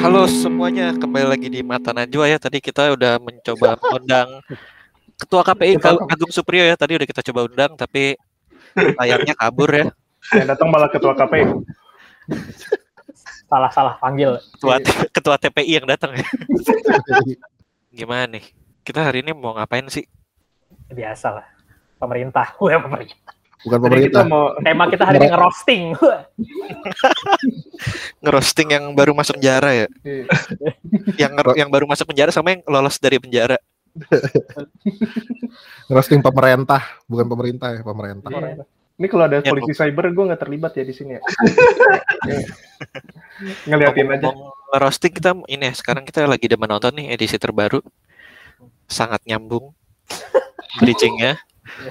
halo semuanya, kembali lagi di Mata Najwa ya. Tadi kita udah mencoba undang Ketua KPI Agung Supriyo ya. Tadi udah kita coba undang, tapi sayangnya kabur ya. Yang datang malah ketua KPU. salah salah panggil Ketua, Ketua TPI yang datang ya. Gimana nih? Kita hari ini mau ngapain sih? biasa lah pemerintah Wah, pemerintah Bukan Jadi kita pemerintah. mau tema kita hari ini ngerosting Ngerosting yang baru masuk penjara ya. Yang nger- yang baru masuk penjara sama yang lolos dari penjara. Ngerosting pemerintah, bukan pemerintah ya, pemerintah. pemerintah. ini kalau ada Ya, polisi cyber gue nggak terlibat ya di sini ya. Ngeliatin aja. Ngerosting kita ini ya, sekarang kita lagi udah menonton nih edisi terbaru. Sangat nyambung bridgingnya.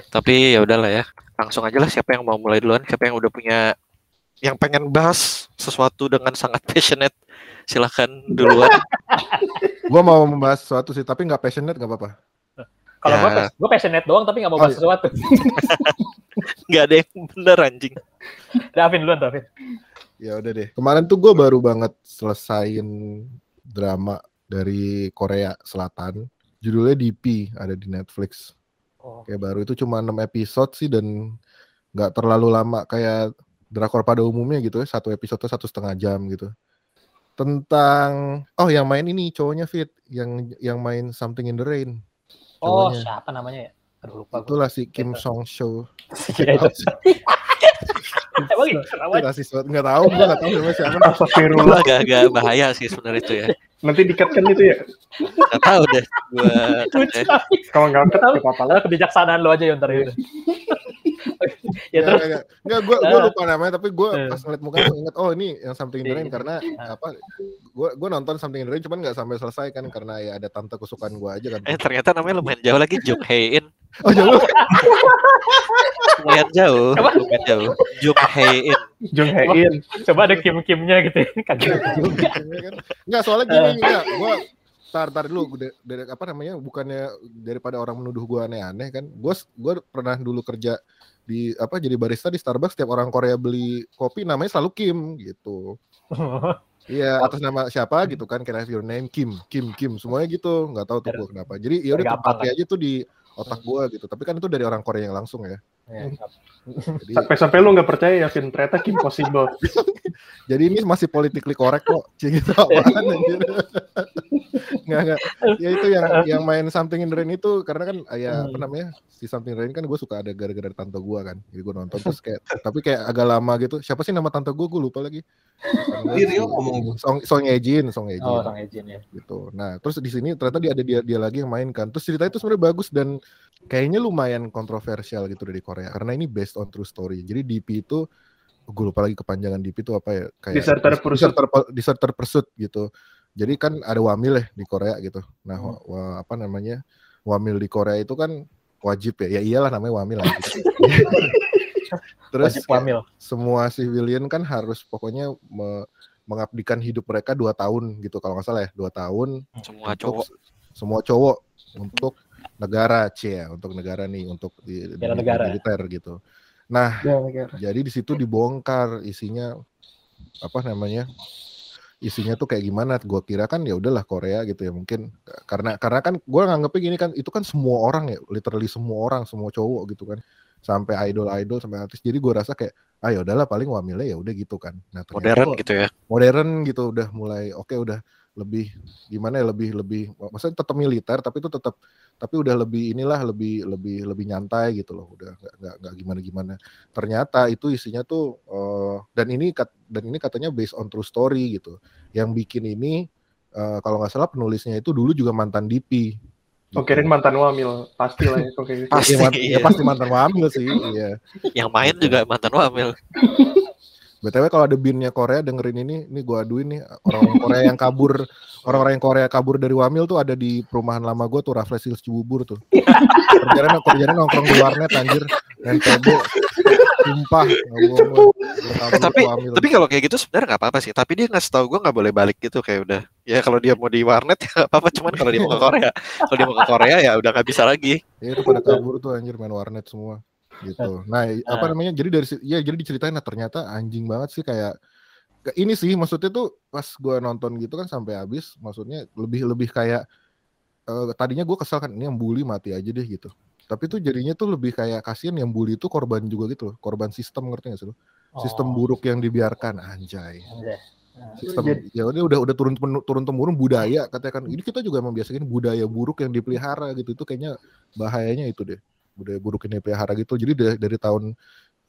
Tapi ya udahlah ya. Langsung aja lah siapa yang mau mulai duluan, siapa yang udah punya yang pengen bahas sesuatu dengan sangat passionate silahkan duluan Gua mau membahas sesuatu sih, tapi nggak passionate nggak apa-apa. kalau Ya. gue gue passionate doang tapi nggak mau Oh, bahas iya. sesuatu nggak ada yang bener anjing Davin duluan Davin Ya udah deh. Kemarin tuh gue baru banget selesain drama dari Korea Selatan. Judulnya DP, ada di Netflix. Oh, Kayak baru itu cuma 6 episode sih dan nggak terlalu lama kayak drakor pada umumnya gitu ya. Satu episode satu setengah jam gitu. Tentang oh yang main ini cowoknya Fit, yang yang main Something in the Rain. oh Cowoknya. siapa namanya ya aduh lupa gue Itulah si Kim Song Soo. Iya, itu. emang gitu Itu namanya rasis banget. Nggak tahu, gue nggak tahu namanya siapa. Astagfirullah. agak-agak bahaya sih sebenarnya itu ya Nanti dikat-kan itu ya. nggak tahu deh gua ya. Kalau nggak cut, nggak apa-apa lah. Kebijaksanaan lo aja ya ntar itu ya terus Enggak, enggak, gue gue lupa namanya tapi gue Eh. pas ngeliat mukanya gue inget oh ini yang Something in the Rain Iya. karena Ah. apa gue gue nonton Something in the Rain cuman nggak sampai selesai kan karena ya ada tante kesukaan gue aja kan. eh ternyata namanya lumayan jauh lagi Jung Hae In Oh jauh. lumayan jauh Apa? lumayan jauh Jung Hae In Jung Hae In. coba ada kim kimnya gitu kagak juga Enggak soalnya gini enggak gue tar tar dulu dari, dari apa namanya bukannya daripada orang menuduh gue aneh-aneh kan gue gue pernah dulu kerja di apa jadi barista di Starbucks setiap orang Korea beli kopi namanya selalu Kim gitu Iya, atas nama siapa gitu kan, can I have your name Kim, Kim, Kim, semuanya gitu, nggak tahu tuh gue kenapa. Jadi ya udah terpakai aja tuh di otak gue gitu. Tapi kan itu dari orang Korea yang langsung ya. Ya, Jadi, Sampai-sampai lu nggak percaya ya, Vin. Ternyata Kim Possible. jadi ini masih politically correct kok. Cing itu apaan anjir. Nggak, nggak. Ya itu yang yang main Something in the Rain itu karena kan ya apa Hmm. namanya si Something in the Rain kan gue suka ada gara-gara tante gue kan. Jadi gue nonton terus kayak tapi kayak agak lama gitu. Siapa sih nama tante gue? Gue lupa lagi. Ih, Rio ngomong Song Song Ejin, Song Ejin. oh sang Ejin ya gitu. Nah, terus di sini ternyata dia ada dia dia lagi yang main kan. Terus ceritanya itu sebenarnya bagus dan kayaknya lumayan kontroversial gitu dari Korea karena ini based on true story. Jadi DP itu gue lupa lagi kepanjangan DP itu apa ya kayak Deserter Pursuit. Deserter, Deserter Pursuit gitu. Jadi kan ada wamil ya di Korea gitu. Nah, Hmm. wa- apa namanya? Wamil di Korea itu kan wajib ya. Ya iyalah namanya wamil lah. gitu. Terus wajib hamil semua civilian kan harus pokoknya me- mengabdikan hidup mereka dua tahun gitu kalau nggak salah ya dua tahun semua untuk cowok semua cowok untuk negara c ya untuk negara nih untuk di, di negara. militer gitu nah jadi di situ dibongkar isinya apa namanya isinya tuh kayak gimana? Gua kira kan ya udahlah Korea gitu ya mungkin karena karena kan gua nganggepnya gini kan itu kan semua orang ya literally semua orang semua cowok gitu kan. Sampai idol idol sampai artis jadi gua rasa kayak ah ya udahlah paling wamilnya ya udah gitu kan. Nah ternyata modern gitu ya. modern gitu udah mulai oke udah lebih gimana ya lebih lebih maksudnya tetap militer tapi itu tetap tapi udah lebih inilah lebih lebih lebih nyantai gitu loh udah nggak nggak nggak gimana gimana ternyata itu isinya tuh eh, dan ini kat- dan ini katanya based on true story gitu yang bikin ini eh, kalau nggak salah penulisnya itu dulu juga mantan DP Oh, kirain mantan wamil. Pasti lah ya. kayak gitu. Pasti, ya, man- ya iya. pasti mantan wamil sih iya yang main juga mantan wamil BTW kalau ada binnya Korea dengerin ini, ini gua aduin nih orang Korea yang kabur, orang-orang yang Korea kabur dari Wamil tuh ada di perumahan lama gua tuh Raffles Hills Cibubur tuh. kerjanya kerjanya nongkrong di warnet anjir, NTB. Sumpah, nggak kabur Eh, tapi Wamil. tapi kalau kayak gitu sebenarnya nggak apa-apa sih tapi dia ngasih tahu gue nggak boleh balik gitu kayak udah ya kalau dia mau di warnet ya nggak apa-apa cuman kalau dia mau ke Korea kalau dia mau ke Korea ya udah nggak bisa lagi Ya itu pada kabur tuh anjir main warnet semua gitu. Nah, i- apa Ah. namanya? Jadi dari ya jadi diceritain nah ternyata anjing banget sih kayak ke- ini sih maksudnya tuh pas gua nonton gitu kan sampai habis maksudnya lebih lebih kayak eh, tadinya gua kesel kan ini yang bully mati aja deh gitu tapi tuh jadinya tuh lebih kayak kasihan yang bully itu korban juga gitu loh korban sistem ngerti gak sih lo sistem Oh, buruk yang dibiarkan anjay anjay. Nah, sistem Jadi- ya udah udah udah turun turun temurun budaya katakan ini kita juga membiasakan budaya buruk yang dipelihara gitu itu kayaknya bahayanya itu deh budaya buruk yang dipelihara gitu. Jadi dari, dari tahun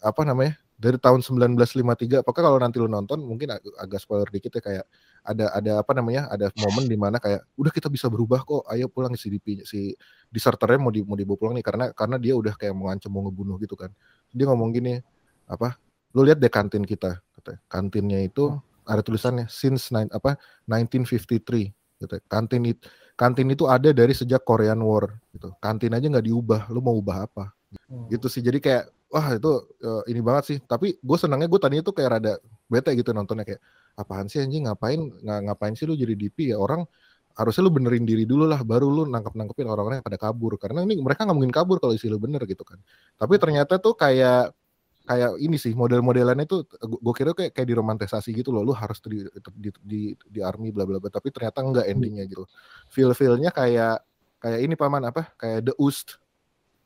apa namanya dari tahun 1953 apakah kalau nanti lu nonton mungkin ag- agak spoiler dikit ya kayak ada ada apa namanya ada momen di mana kayak udah kita bisa berubah kok ayo pulang. Si DP si diserternya mau di mau dibawa pulang nih karena karena dia udah kayak mengancam mau ngebunuh gitu kan. Dia ngomong gini apa lu lihat deh kantin kita katanya. Kantinnya itu ada tulisannya since nine, apa 1953 gitu. Kantin itu kantin itu ada dari sejak Korean War gitu. Kantin aja nggak diubah, lu mau ubah apa? Hmm. Gitu sih. Jadi kayak wah itu eh, ini banget sih. Tapi gue senangnya gue tadinya tuh kayak rada bete gitu nontonnya kayak apaan sih anjing ngapain ngapain sih lu jadi DP ya orang harusnya lu benerin diri dulu lah baru lu nangkep nangkepin orang-orang yang pada kabur karena ini mereka nggak mungkin kabur kalau isi lu bener gitu kan tapi ternyata tuh kayak kayak ini sih model-modelannya tuh gue kira kayak kayak diromantisasi gitu loh lu harus di di di, di army bla bla bla tapi ternyata enggak endingnya gitu. Feel feelnya kayak kayak ini paman apa kayak the Ust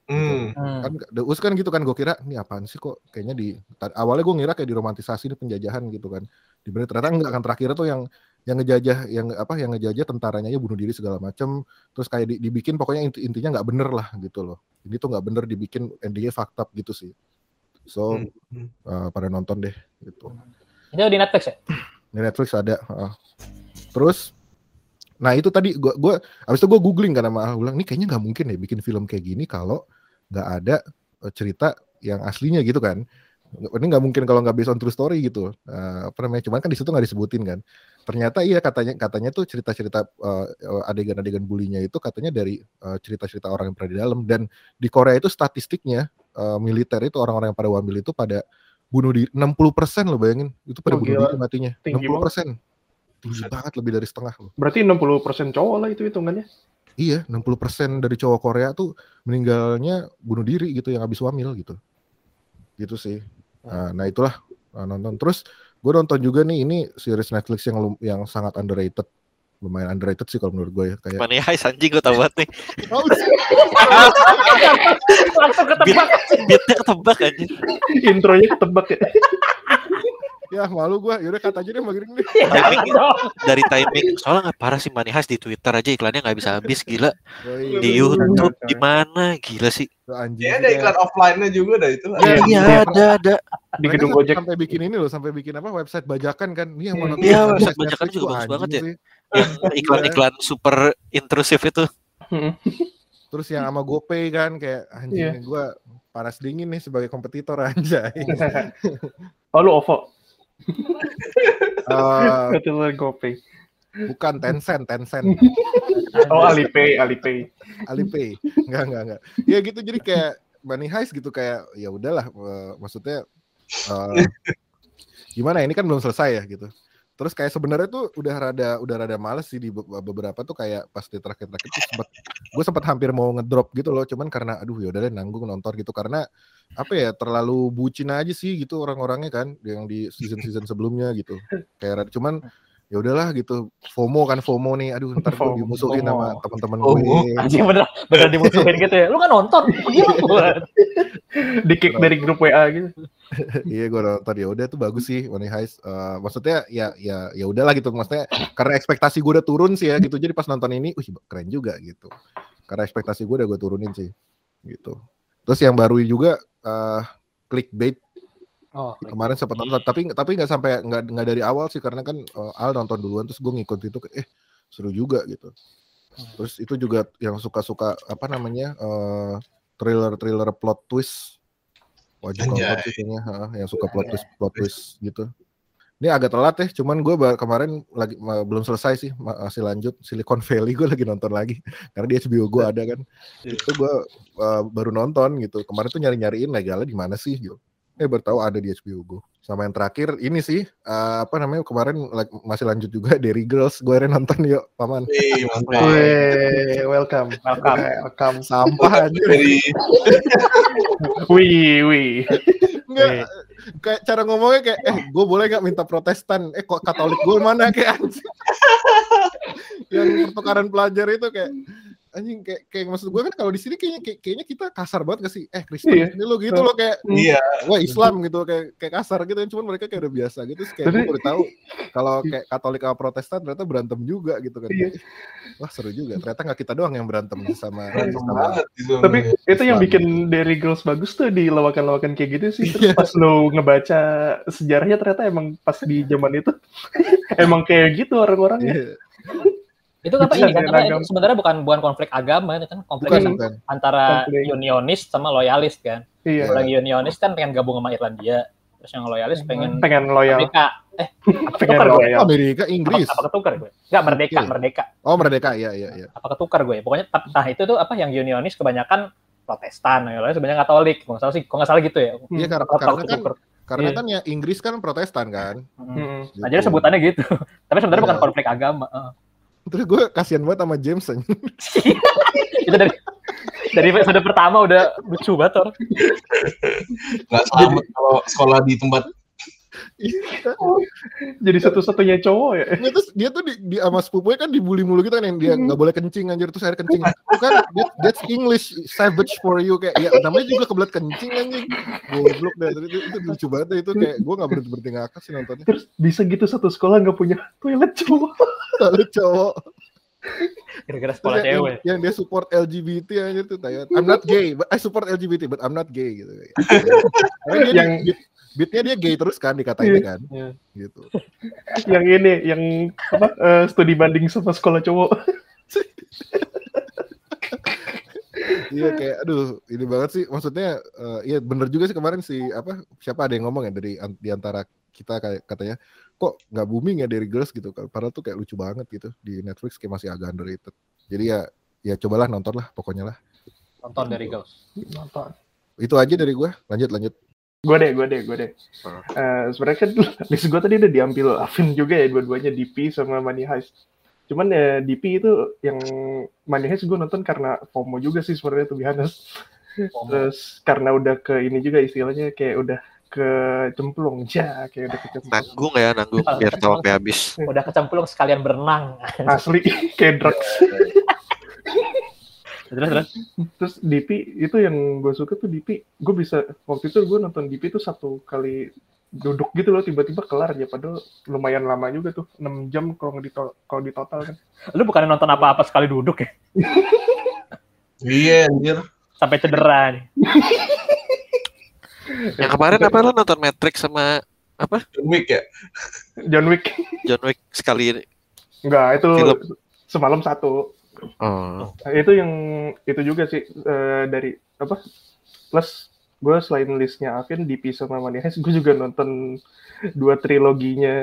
Hmm. Hmm. kan the Ust kan gitu kan gue kira ini apaan sih kok kayaknya di awalnya gue ngira kayak diromantisasi ini penjajahan gitu kan. Di ternyata enggak kan terakhir tuh yang yang ngejajah yang apa yang ngejajah tentaranya aja bunuh diri segala macem terus kayak di- dibikin pokoknya inti- intinya nggak bener lah gitu loh. Ini tuh nggak bener dibikin endingnya up gitu sih so Hmm, hmm. uh, pada nonton deh gitu Itu di Netflix ya? di Netflix ada heeh. terus nah itu tadi gua gua abis itu gua googling kan sama Al bilang ini kayaknya nggak mungkin ya bikin film kayak gini kalau nggak ada eh, cerita yang aslinya gitu kan ini nggak mungkin kalau nggak based on true story gitu Eh, apa namanya cuman kan di situ nggak disebutin kan ternyata iya katanya katanya tuh cerita-cerita eh, adegan-adegan bulinya itu katanya dari eh, cerita-cerita orang yang pernah di dalam dan di Korea itu statistiknya eh, militer itu orang-orang yang pada wamil itu pada bunuh diri. 60% lo bayangin. Itu pada Oh, bunuh gila. diri matinya. Tinggi 60% tinggi banget lebih dari setengah loh. Berarti 60% cowok lah itu hitungannya. iya 60% dari cowok Korea tuh meninggalnya bunuh diri gitu yang habis wamil gitu. Gitu sih. Nah, nah itulah nah, nonton. Terus gue nonton juga nih ini series Netflix yang yang sangat underrated lumayan underrated sih kalau menurut gue ya kayak Money Heist anjing gue tau banget nih. Langsung ketebak. Beatnya ketebak anjing. Intronya ketebak ya. ya malu gue yaudah kata aja deh Mbak Giring deh Timing dari timing soalnya nggak parah sih Money Heist di Twitter aja iklannya nggak bisa habis gila. Di Iya, YouTube iya. gimana gila sih. anjing Kayaknya ada iklan offline-nya juga dah itu. Iya, Iya ada ada. Di gedung sampai- Gojek. sampai bikin ini loh sampai bikin apa website bajakan kan ini yang mau nonton Iya, website bajakan juga bagus banget ya. Yang iklan-iklan super intrusif itu. terus yang sama GoPay kan kayak anjing Iya. gue panas dingin nih sebagai kompetitor anjay Oh lu OVO. Eh, Kata lu GoPay. bukan Tencent Tencent Oh Alipay, Alipay. Alipay enggak enggak enggak ya gitu jadi kayak money heist gitu kayak ya udahlah eh, maksudnya eh, gimana ya, ini kan belum selesai ya gitu terus kayak sebenarnya tuh udah rada udah rada males sih di be- beberapa tuh kayak pas di terakhir-terakhir tuh sempat gue sempat hampir mau ngedrop gitu loh cuman karena aduh ya udah nanggung nonton gitu. Karena apa ya terlalu bucin aja sih gitu orang-orangnya kan yang di season-season sebelumnya gitu. Kayak cuman ya udahlah gitu FOMO kan FOMO nih aduh ntar gue FOMO. dimusuhin sama teman-teman gue Anjing bener bener dimusuhin gitu ya. Lu kan nonton. Gila. Di kick dari grup WA gitu. iya gue nonton ya udah tuh bagus sih Money Heist Eh, maksudnya ya ya ya udahlah gitu maksudnya karena ekspektasi gue udah turun sih ya gitu jadi pas nonton ini wih keren juga gitu karena ekspektasi gue udah gue turunin sih gitu terus yang baru juga eh clickbait Oh, kemarin sempat nonton tapi tapi nggak sampai nggak nggak dari awal sih karena kan eh, Al nonton duluan terus gue ngikut itu eh seru juga gitu. Terus itu juga yang suka-suka apa namanya eh thriller-thriller plot twist. Wajib sih kayaknya yang suka plot twist plot twist gitu. Ini agak telat ya cuman gue kemarin lagi ma- belum selesai sih ma- masih lanjut Silicon Valley gue lagi nonton lagi karena di HBO gue ada kan. Itu gue eh, baru nonton gitu kemarin tuh nyari-nyariin legalnya di mana sih gitu eh baru tahu ada di HBO Go sama yang terakhir ini sih eh, apa namanya kemarin masih lanjut juga Derry Girls gue akhirnya nonton yuk paman Wih, mantap. Weh, welcome. Welcome. Welcome. sampah aja Dari Wih, wih. Enggak, kayak cara ngomongnya kayak, eh gue boleh nggak minta protestan? Eh kok katolik gue mana kayak anjing. yang pertukaran pelajar itu kayak anjing kayak kayak maksud gue kan kalau di sini kayaknya kayak, kayaknya kita kasar banget gak sih? Eh Kristen Iya. ini lo gitu loh kayak Iya. wah Islam gitu kayak kayak kasar gitu cuman mereka kayak udah biasa gitu Terus kayak gue Tapi- baru tahu kalau kayak Katolik sama Protestan ternyata berantem juga gitu kan Iya. wah seru juga ternyata nggak kita doang yang berantem sama Random sama banget gitu. Tapi itu yang Islam. bikin Derry Girls bagus tuh di lawakan-lawakan kayak gitu sih. Terus pas lo ngebaca sejarahnya ternyata emang pas di zaman itu emang kayak gitu orang-orangnya. Iya, Itu apa ini kan dengan apa, agama. sebenarnya bukan bukan konflik agama itu kan konflik bukan Bukan. antara Konflik. unionis sama loyalis kan. Iya. Yang unionis kan pengen gabung sama Irlandia, terus yang loyalis pengen Pengen loyal, merdeka. Eh, pengen tukar gue. loyal. Amerika apa, Inggris apa ketukar gue? Enggak merdeka, Iya. merdeka. oh merdeka iya iya iya Apa ketukar gue? Pokoknya nah itu tuh apa yang unionis kebanyakan Protestan, yang loyalis kebanyakan Katolik. Kalau nggak salah sih, kalau nggak salah gitu ya. Iya karena, Apa karena kan ketukar. karena Iya. kan ya Inggris kan Protestan kan Hmm. Mm-mm. Nah, jadi sebutannya gitu. Tapi sebenarnya Iya. bukan konflik agama. Terus gue kasihan banget sama James itu dari dari episode pertama udah lucu banget orang. nggak selamat kalau sekolah di tempat Jadi satu-satunya cowok ya. Nggak, terus dia tuh di, di sama sepupunya kan dibully mulu gitu kan yang dia nggak boleh kencing anjir. Terus akhirnya kencing. Itu kan that, that's English savage for you kayak ya namanya juga kebelet kencing anjing. Goblok deh itu, itu, itu lucu banget deh, itu kayak gue nggak berhenti berhenti ngakak sih nontonnya. Terus bisa gitu satu sekolah nggak punya toilet cowok. kalau cowok Gara-gara Terus sekolah yang, yang, cewek. yang dia support LGBT anjir tuh tayat I'm not gay but I support LGBT but I'm not gay gitu dia Yang- beat, beatnya dia gay terus kan dikatain kan Iya. gitu yang ini, yang apa? eh, studi banding sama sekolah cowok. Iya kayak aduh ini banget sih maksudnya eh, iya bener juga sih kemarin si apa siapa ada yang ngomong ya dari an- di antara kita kayak katanya kok nggak booming ya dari girls gitu kan padahal tuh kayak lucu banget gitu di Netflix kayak masih agak underrated jadi ya ya cobalah nonton lah pokoknya lah Nonton dari Ghost. Nonton. itu aja dari gua lanjut lanjut Gue deh, gue deh, gue deh. Eh, Sebenarnya kan list gue tadi udah diambil Alvin juga ya, dua-duanya DP sama Money Heist. Cuman ya DP itu yang Money Heist gue nonton karena FOMO juga sih sebenarnya tuh honest. Terus karena udah ke ini juga istilahnya kayak udah kecemplung, ja, kayak udah kecemplung. Nanggung ya, nanggung biar tahu sampai habis. Udah kecemplung sekalian berenang. Asli kayak drugs. terus terus. Terus DP itu yang gue suka tuh DP, gue bisa waktu itu gue nonton DP tuh satu kali duduk gitu loh tiba-tiba kelar ya padahal lumayan lama juga tuh 6 jam kalau di kalau di total kan Lu bukan nonton apa-apa sekali duduk ya? iya anjir Sampai cedera nih. Yang kemarin apa lo nonton Matrix sama John Wick ya? John Wick. John Wick sekali? enggak itu Film. semalam satu. Oh, itu yang itu juga sih eh, dari apa? Plus gue selain listnya Alvin DP sama Money Heist gue juga nonton dua triloginya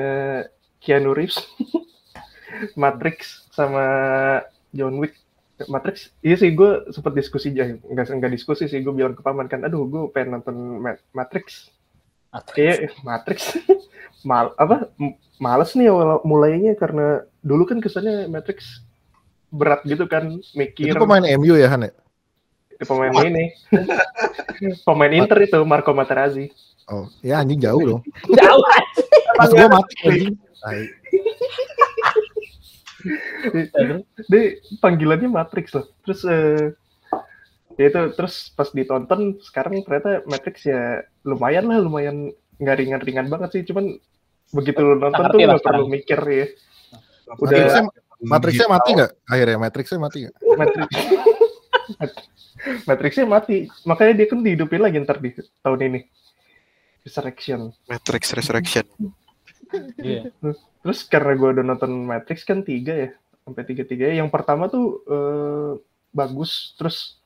Keanu Reeves. Matrix sama John Wick Matrix iya sih gue sempat diskusi aja. Enggak enggak diskusi sih gue bilang ke paman kan aduh gue pengen nonton Ma- Matrix. Kayak eh, Matrix. Mal apa males nih awal mulainya karena dulu kan kesannya Matrix berat gitu kan mikir. Itu pemain MU ya Han ya? itu pemain ini. Pemain Inter itu Marco Materazzi. Oh ya anjing jauh dong. Jauh. pas gua mati anjing. Dia panggilannya Matrix loh. Terus eh, ya itu terus pas ditonton sekarang ternyata Matrix ya lumayan lah lumayan nggak ringan-ringan banget sih. Cuman begitu lu nonton tuh nggak perlu mikir ya. Udah Matrixnya, Matrixnya mati nggak? Akhirnya Matrixnya mati nggak? Matrix. Matrixnya mati. Makanya dia kan dihidupin lagi ntar di tahun ini. Resurrection. Matrix Resurrection. Iya. Terus karena gue udah nonton Matrix kan tiga ya, sampai tiga tiga. Yang pertama tuh eh, bagus. Terus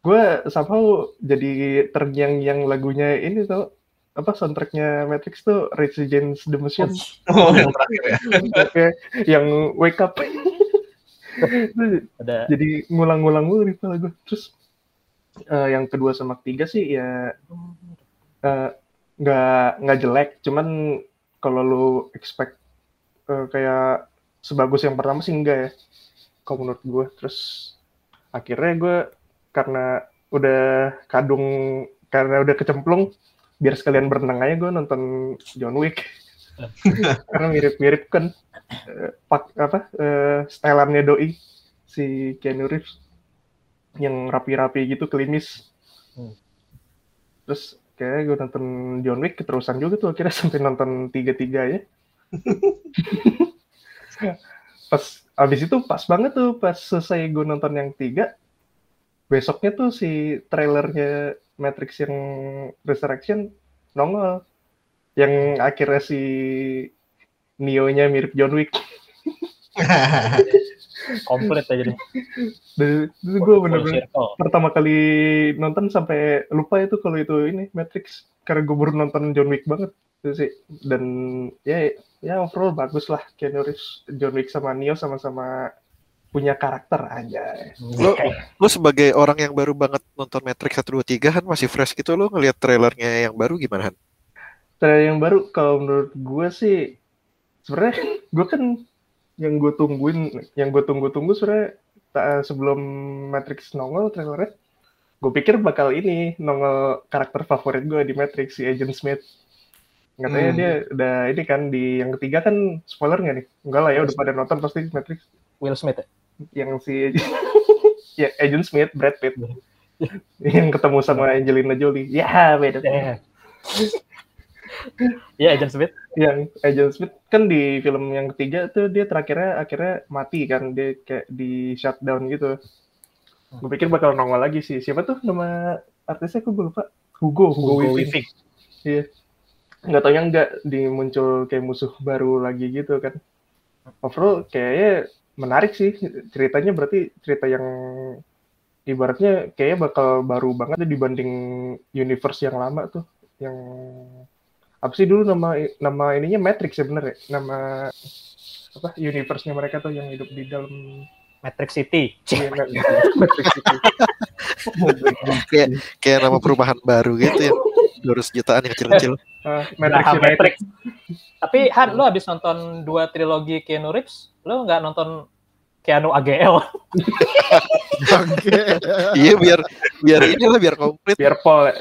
gue somehow jadi terngiang-ngiang lagunya ini tau apa soundtracknya Matrix tuh Rage Against the Machine oh yang terakhir ya Kayak yang Wake Up. Ada jadi ngulang-ngulang mulu di kepala gue. Terus eh, yang kedua sama ketiga sih ya eh, nggak nggak jelek, cuman kalau lu expect eh, kayak sebagus yang pertama sih enggak ya, kalau menurut gue. Terus akhirnya gue karena udah kadung karena udah kecemplung, biar sekalian berenang aja gue nonton John Wick karena mirip-mirip kan eh, pak apa eh, stylannya doi si Keanu Reeves yang rapi-rapi gitu klimis Hmm. terus kayak gue nonton John Wick keterusan juga tuh akhirnya sampai nonton tiga-tiga ya. Pas abis itu pas banget tuh pas selesai gue nonton yang tiga besoknya tuh si trailernya Matrix yang Resurrection nongol. Yang akhirnya si Neo-nya mirip John Wick komplit aja jadi dan itu gue bener-bener pertama kali nonton sampai lupa itu kalau itu ini Matrix. Karena gue baru nonton John Wick banget. Itu sih. Dan ya ya overall bagus lah Keanu Reeves John Wick sama Neo sama-sama punya karakter aja Lo, lo sebagai orang yang baru banget nonton Matrix 1, 2, 3 kan masih fresh gitu lo ngelihat trailernya yang baru gimana Han? trailer yang baru kalau menurut gue sih sebenarnya gue kan yang gue tungguin yang gue tunggu-tunggu sebenarnya ta- sebelum Matrix nongol trailernya gue pikir bakal ini nongol karakter favorit gue di Matrix si Agent Smith katanya Hmm. dia udah ini kan di yang ketiga kan spoiler nggak nih enggak lah ya udah pada nonton pasti Matrix Will Smith ya? yang si ya Agent Smith Brad Pitt yang ketemu sama Angelina Jolie ya beda Iya. Iya, Agent Smith. Yang Agent Smith kan di film yang ketiga tuh dia terakhirnya akhirnya mati kan dia kayak di shutdown gitu. Gue pikir bakal nongol lagi sih. Siapa tuh nama artisnya aku lupa. Hugo, Hugo, Hugo Weaving. Iya. Nggak tau yang nggak dimuncul kayak musuh baru lagi gitu kan. Overall kayaknya menarik sih ceritanya berarti cerita yang ibaratnya kayaknya bakal baru banget dibanding universe yang lama tuh yang apa sih dulu nama nama ininya Matrix ya bener ya nama apa universe-nya mereka tuh yang hidup di dalam Matrix City. iya, Ma- Matrix itu. kayak kayak nama perumahan baru gitu ya 200 jutaan yang kecil-kecil Ah, Matrix Graham United. Matrix. Tapi Han, lu habis nonton dua trilogi Keanu Reeves, lu nggak nonton Keanu AGL? Iya biar biar inilah biar komplit biar Paul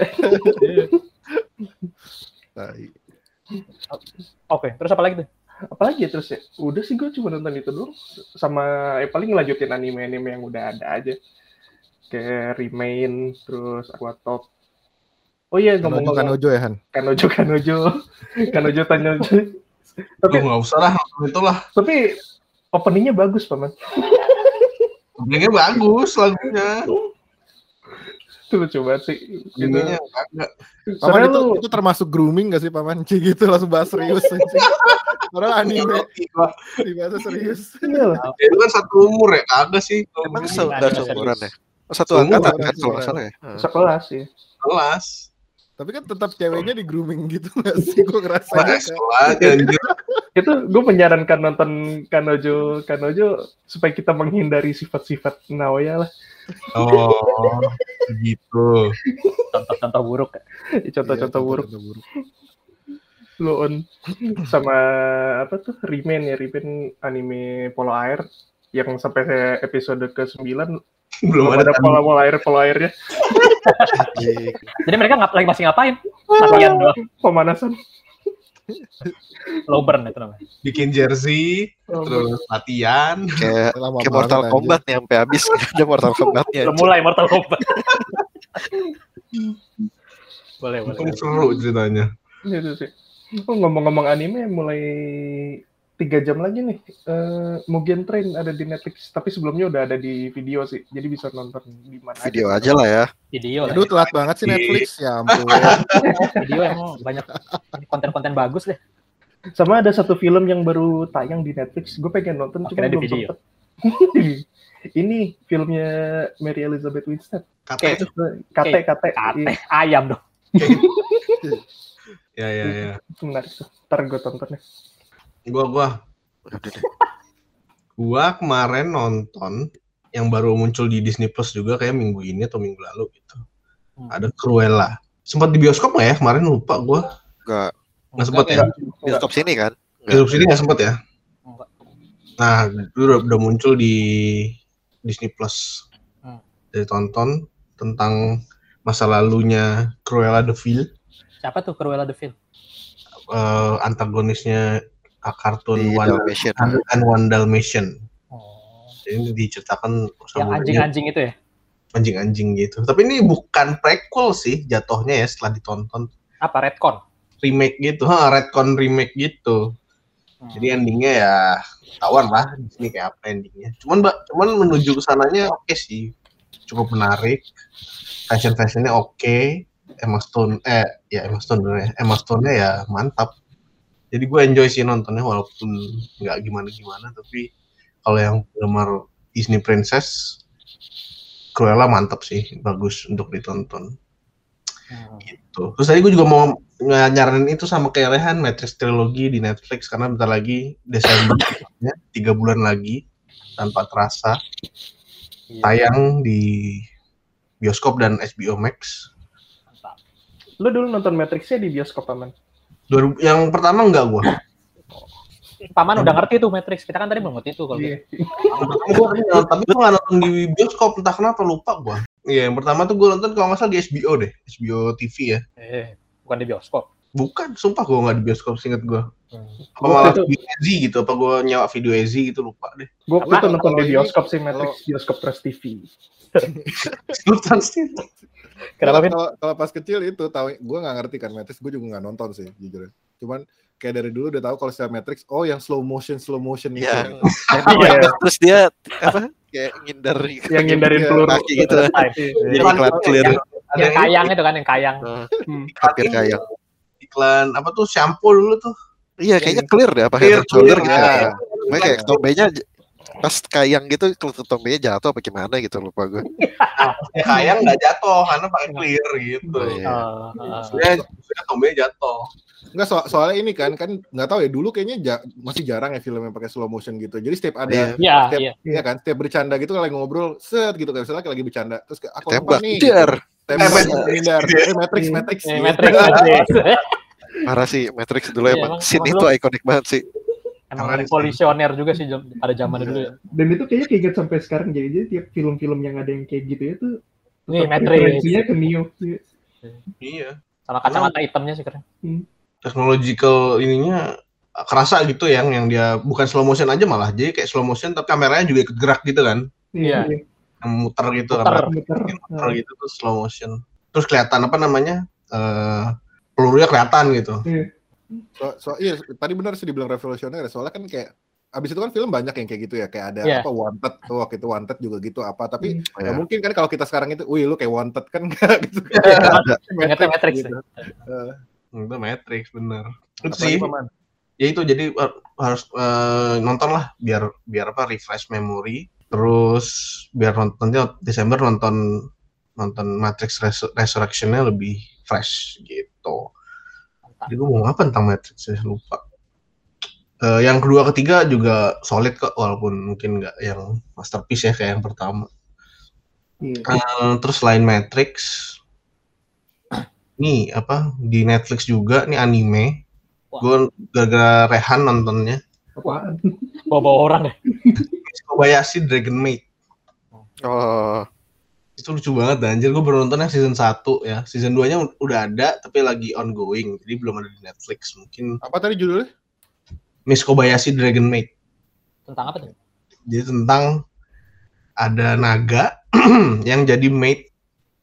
Tai. Oke, terus apa lagi tuh? apalagi ya terus ya udah sih gue cuma nonton itu doang sama ya paling ngelanjutin anime-anime yang udah ada aja kayak Remain terus Aquatop oh iya Kanojo ngomong-ngomong Kanojo ya Han. Kanojo Kanojo Kanojo Kanojo tapi nggak usah lah, itu lah. tapi openingnya bagus paman Openingnya bagus lagunya. itu lucu banget sih itu Ininya kagak. Paman soalnya itu, lu itu termasuk grooming gak sih paman? Kayak gitu langsung bahas serius. anjing. Orang anime dibahas serius. iya lah. Ya, Itu kan satu umur ya, kagak sih. emang serius. seumuran ya satu angkatan kan kalau nggak salah ya sekelas sih kelas. Tapi kan tetap ceweknya di grooming gitu gak sih? Gue ngerasa itu gue menyarankan nonton Kanojo Kanojo supaya kita menghindari sifat-sifat Naoya lah Oh, gitu. Contoh-contoh buruk. Iya, contoh-contoh buruk lo on sama apa tuh Remain ya Remain anime polo air yang sampai episode ke 9 Belum belum ada ada pola pola air pola airnya Iya. Jadi mereka ngap lagi masih ngapain? Latihan doang. pemanasan Low burn itu namanya. bikin jersey, terus latihan. kayak Lama kayak Mortal. Kombat nih sampai habis ada Mortal Kombatnya Udah mulai Mortal Kombat. boleh, boleh. Untung seru ceritanya. gitu sih oh, ngomong-ngomong anime mulai tiga jam lagi nih eh Mugen Train ada di Netflix tapi sebelumnya udah ada di video sih jadi bisa nonton di mana video aja lah ya Video. Aduh telat banget sih Netflix ya ampun. Video emang banyak konten-konten bagus deh. sama ada satu film yang baru tayang di Netflix gue pengen nonton cuma belum video. sempet ini filmnya Mary Elizabeth Winstead. KT KT Kate Iya, ayam dong. ya ya ya. itu menarik tuh ntar gue tontonnya Gua gua gua kemarin nonton yang baru muncul di Disney Plus juga kayak minggu ini atau minggu lalu gitu. Hmm. Ada Cruella. Sempat di bioskop nggak ya? Kemarin lupa gua. nggak Nggak sempat ya? bioskop sini kan Bioskop sini nggak sempat ya? Enggak. Nah, itu udah, udah muncul di Disney Plus. Hmm. Jadi tonton tentang masa lalunya Cruella de Vil Siapa tuh Cruella de Vil? Eh, antagonisnya uh, kartun One Dalmatian. and One Dalmatian. Oh. Jadi diceritakan Yang sama anjing-anjing itu ya? anjing-anjing gitu. Tapi ini bukan prequel sih jatuhnya ya setelah ditonton Apa Redcon? remake gitu, ha, retcon remake gitu. Hmm. Jadi endingnya ya tawan lah di sini kayak apa endingnya. Cuman mbak, cuman menuju ke sananya oke sih, cukup menarik. Fashion fashionnya oke. Emma Stone, eh ya Emma Stone ya. Emma Stone-nya ya mantap. Jadi gue enjoy sih nontonnya walaupun nggak gimana-gimana, tapi kalau yang penggemar Disney Princess, Cruella mantap sih, bagus untuk ditonton Hmm. gitu. Terus tadi gue juga mau ny- nyaranin itu sama kayak Rehan Matrix Trilogy di Netflix karena bentar lagi Desember ya, tiga bulan lagi tanpa terasa Iya. tayang di bioskop dan HBO Max. Mantap. Lu dulu nonton Matrix-nya di bioskop aman. 2000 yang pertama enggak gue. Paman udah ngerti tuh Matrix. Kita kan tadi belum ngerti tuh kalau Iya. Gua tapi nggak nonton di bioskop entah kenapa lupa gue. Iya yang pertama tuh gue nonton kalau nggak salah di HBO deh, HBO TV ya. Eh, bukan di bioskop. Bukan, sumpah gue nggak di bioskop, singkat gue. Hmm. Apa Gua malah itu- video Ezi gitu? Apa gue nyewa video Ezi gitu lupa deh. Gue Apa? itu nonton di Kalau ini- bioskop sih Matrix, bioskop Trust TV. Sultan sih. Kenapa, Kalau-? Kalau kalau pas kecil itu tahu gue nggak ngerti kan Matrix, gue juga nggak nonton sih jujur. Cuman kayak dari dulu udah tahu kalau secara Matrix, oh yang slow motion slow motion itu. Iya. Iya. Terus dia apa? Kayak ngindar Yang ngindarin Iya, peluru. kaki gitu. Selesai. Jadi clear. Yang kayang itu kan, yang kayang. Nah, Hmm. hampir kayang. Iklan apa tuh shampoo dulu tuh Iya, kayaknya clear deh apa Clear, shoulder clear, gitu. ya. ya. Kayak tombenya pas kayang gitu tombenya jatuh apa gimana gitu lupa gue. ya kayang nggak jatuh karena pakai clear gitu Oh, iya. Oh, oh. Maksudnya maksudnya tombenya jatuh Enggak so soalnya ini kan kan nggak tahu ya dulu kayaknya ja- masih jarang ya film yang pakai slow motion gitu. Jadi setiap ada Iya. Iya, Setiap- iya. Iya kan, setiap bercanda gitu kalau lagi ngobrol, set gitu kan, misalnya lagi bercanda, terus aku Tembak. nih, Dar. Eh, Matrix, Iya. Matrix, Eh, gitu. Matrix, Matrix. Parah sih Matrix dulu Iya, emang. Scene itu ikonik banget sih. Emang revolusioner juga sih pada zaman dulu ya. Dan itu kayaknya keinget sampai sekarang. Jadi, jadi tiap film-film yang ada yang kayak gitu ya tuh Nih, Matrix. referensinya ke Neo. Iya. iya Sama kacamata hitamnya sih keren. technological ininya kerasa gitu yang yang dia bukan slow motion aja malah jadi kayak slow motion tapi kameranya juga ikut gerak gitu kan Iya. Yang muter gitu Muter. kamera Muter. muter gitu tuh slow motion terus kelihatan apa namanya eh pelurunya kelihatan gitu Iya. So, so, iya, tadi benar sih dibilang revolusioner, ya. soalnya kan kayak abis itu kan film banyak yang kayak gitu ya, kayak ada Iya. apa wanted, tuh waktu itu wanted juga gitu apa, tapi Hmm. ya Iya. mungkin kan kalau kita sekarang itu, wih lu kayak wanted kan enggak gitu. Ingatnya Matrix. gitu. itu Matrix bener itu sih ya itu jadi harus eh, nonton lah biar biar apa refresh memori terus biar nontonnya Desember nonton nonton Matrix Resur- Resurrection-nya lebih fresh gitu. Jadi gue mau apa tentang Matrix saya lupa. Eh, yang kedua ketiga juga solid kok walaupun mungkin nggak yang masterpiece ya kayak yang pertama. Iya. Eh, terus selain Matrix, nih apa di Netflix juga nih anime. Gue gara-gara Rehan nontonnya. Apaan? Bawa-bawa orang ya. Kobayashi Dragon Maid. Oh, Itu lucu banget dan anjir gue baru nonton yang season 1 ya. Season 2-nya udah ada tapi lagi ongoing. Jadi belum ada di Netflix. Mungkin Apa tadi judulnya? Miss Kobayashi Dragon Maid. Tentang apa tuh? Jadi tentang ada naga yang jadi maid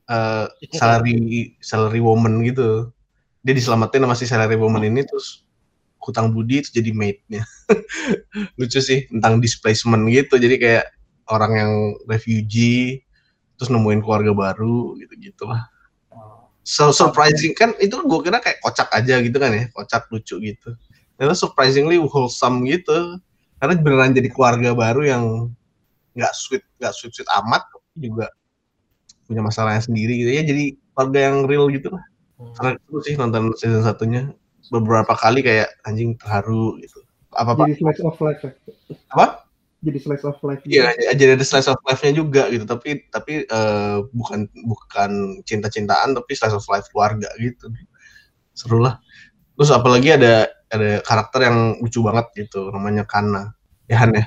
eh, salary salary woman gitu. Dia diselamatin sama si salary woman ini terus hutang budi terus jadi maidnya. Lucu sih tentang displacement gitu. Jadi kayak orang yang refugee terus nemuin keluarga baru gitu gitulah. So surprising kan itu gue kira kayak kocak aja gitu kan ya, kocak lucu gitu. Ternyata surprisingly wholesome gitu karena beneran jadi keluarga baru yang nggak sweet nggak sweet sweet amat juga punya masalahnya sendiri gitu ya jadi keluarga yang real gitu lah karena itu sih nonton season satunya beberapa kali kayak anjing terharu gitu apa apa Jadi slice of life ya. Apa? Jadi slice of life. iya jadi ada slice of life-nya juga gitu tapi tapi eh, bukan bukan cinta-cintaan tapi slice of life keluarga gitu seru lah terus apalagi ada ada karakter yang lucu banget gitu namanya Kana ya Han ya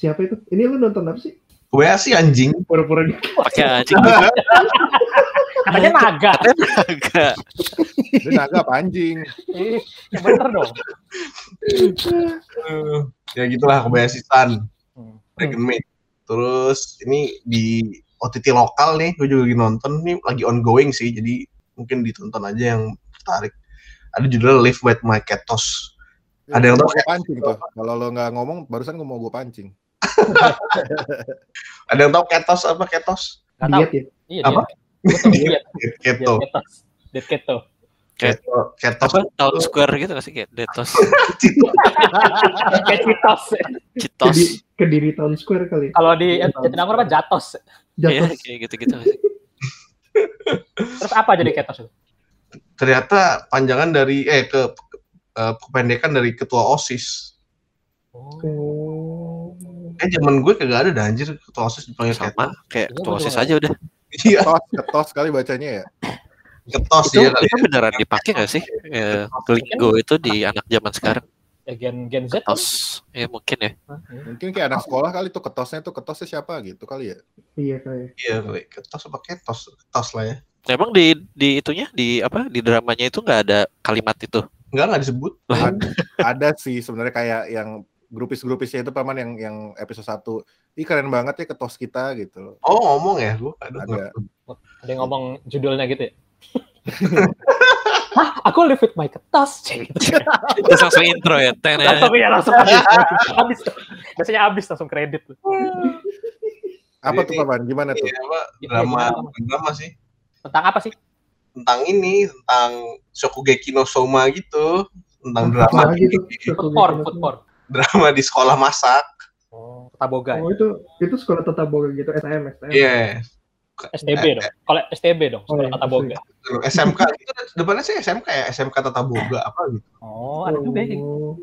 Siapa itu? Ini lu nonton apa sih? gue sih anjing Pura-pura gitu. pakai anjing. Katanya naga. Agak. Dia naga apa anjing? Ih, yang bener dong. Eh, ya gitulah Kobayashi San Hmm. Dragon Maid terus ini di OTT lokal nih gue juga lagi nonton nih lagi ongoing sih jadi mungkin ditonton aja yang tertarik ada judulnya Live with My Ketos Ada yang tahu pancing tuh. Kalau lo nggak ngomong, barusan gue mau gue pancing. ada yang tahu Ketos apa Ketos. Diet ya. Iya, Apa? Diet. Keto. Diet keto. Keto Ketos Apa Town Square gitu gak sih kayak Detos, Kayak citos. Citos. Kedi, kediri Town Square kali. Kalau di Iya, Jatinangor apa jatos. Iya, Jatuh. kayak gitu-gitu. Terus apa jadi ketos itu? ternyata panjangan dari eh ke eh, kependekan dari ketua OSIS Oh. Eh zaman gue kagak ada dah anjir ketua OSIS dipanggil Sama kayak Iya, ketua OSIS aja udah. iya Ketos, ketos kali bacanya ya. Ketos Itu, ya kali itu beneran dipakai gak sih? Eh, lingo itu di anak zaman sekarang. Ya gen gen Z. Ketos. Ya mungkin ya. Mungkin kayak anak sekolah kali tuh ketosnya tuh ketosnya siapa gitu kali ya. Iya kali. iya kali ketos apa ketos ketos lah ya Emang di di itunya di apa di dramanya itu nggak ada kalimat itu. enggak nggak disebut Ada, ada sih sebenarnya kayak yang grupis-grupisnya itu paman yang yang episode 1 Ih keren banget ya ketos kita gitu. oh ngomong ya aduh Ada. Ada yang ngomong judulnya gitu ya. Hah, aku live with my ketos. Gitu. Terus langsung intro ya. Ten Langsung ya langsung habis. Biasanya habis langsung kredit. Apa tuh paman? Gimana tuh? Apa Iya, drama gimana? bukan drama sih Tentang apa sih? tentang ini tentang Shokugeki no Soma gitu tentang drama gitu. Food porn, food porn. Drama di sekolah masak Oh, Taboga. Oh itu itu sekolah tata boga gitu STM STM. iya STB dong. Kalau STB dong, Oh, sekolah iya, Tata Boga. SMK itu depannya sih SMK ya SMK Tata Boga apa gitu Oh, ada juga ya. Oh.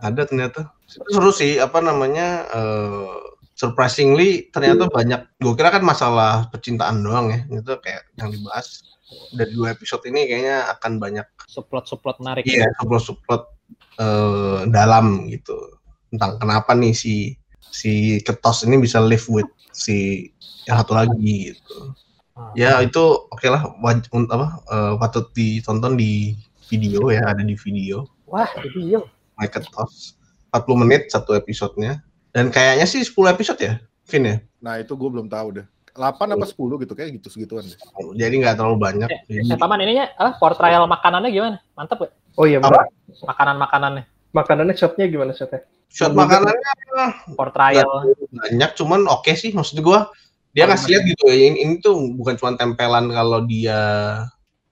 ada ternyata Itu seru sih apa namanya eh, surprisingly ternyata banyak gue kira kan masalah percintaan doang ya itu kayak yang dibahas dari dua episode ini kayaknya akan banyak Suplot-suplot menarik. iya subplot-subplot eh, dalam gitu tentang kenapa nih si si ketos ini bisa live with si yang satu lagi gitu Ah. ya itu oke lah waj- apa eh, patut ditonton di video ya ada di video Wah, iya. My Ketos 40 menit satu episodenya dan kayaknya sih 10 episode ya Vin ya Nah itu gue belum tahu deh. 8 apa 10 gitu kayak gitu segituan deh. jadi nggak terlalu banyak Eh, Jadi- paman ininya ah, portrayal makanannya gimana? Mantap gak? Oh iya benar. Makanan-makanannya. Makanannya shotnya gimana shotnya? shot makanannya Portrayal. banyak cuman oke sih maksud gua dia Oh, ngasih lihat gitu ya ini, ini tuh bukan cuma tempelan kalau dia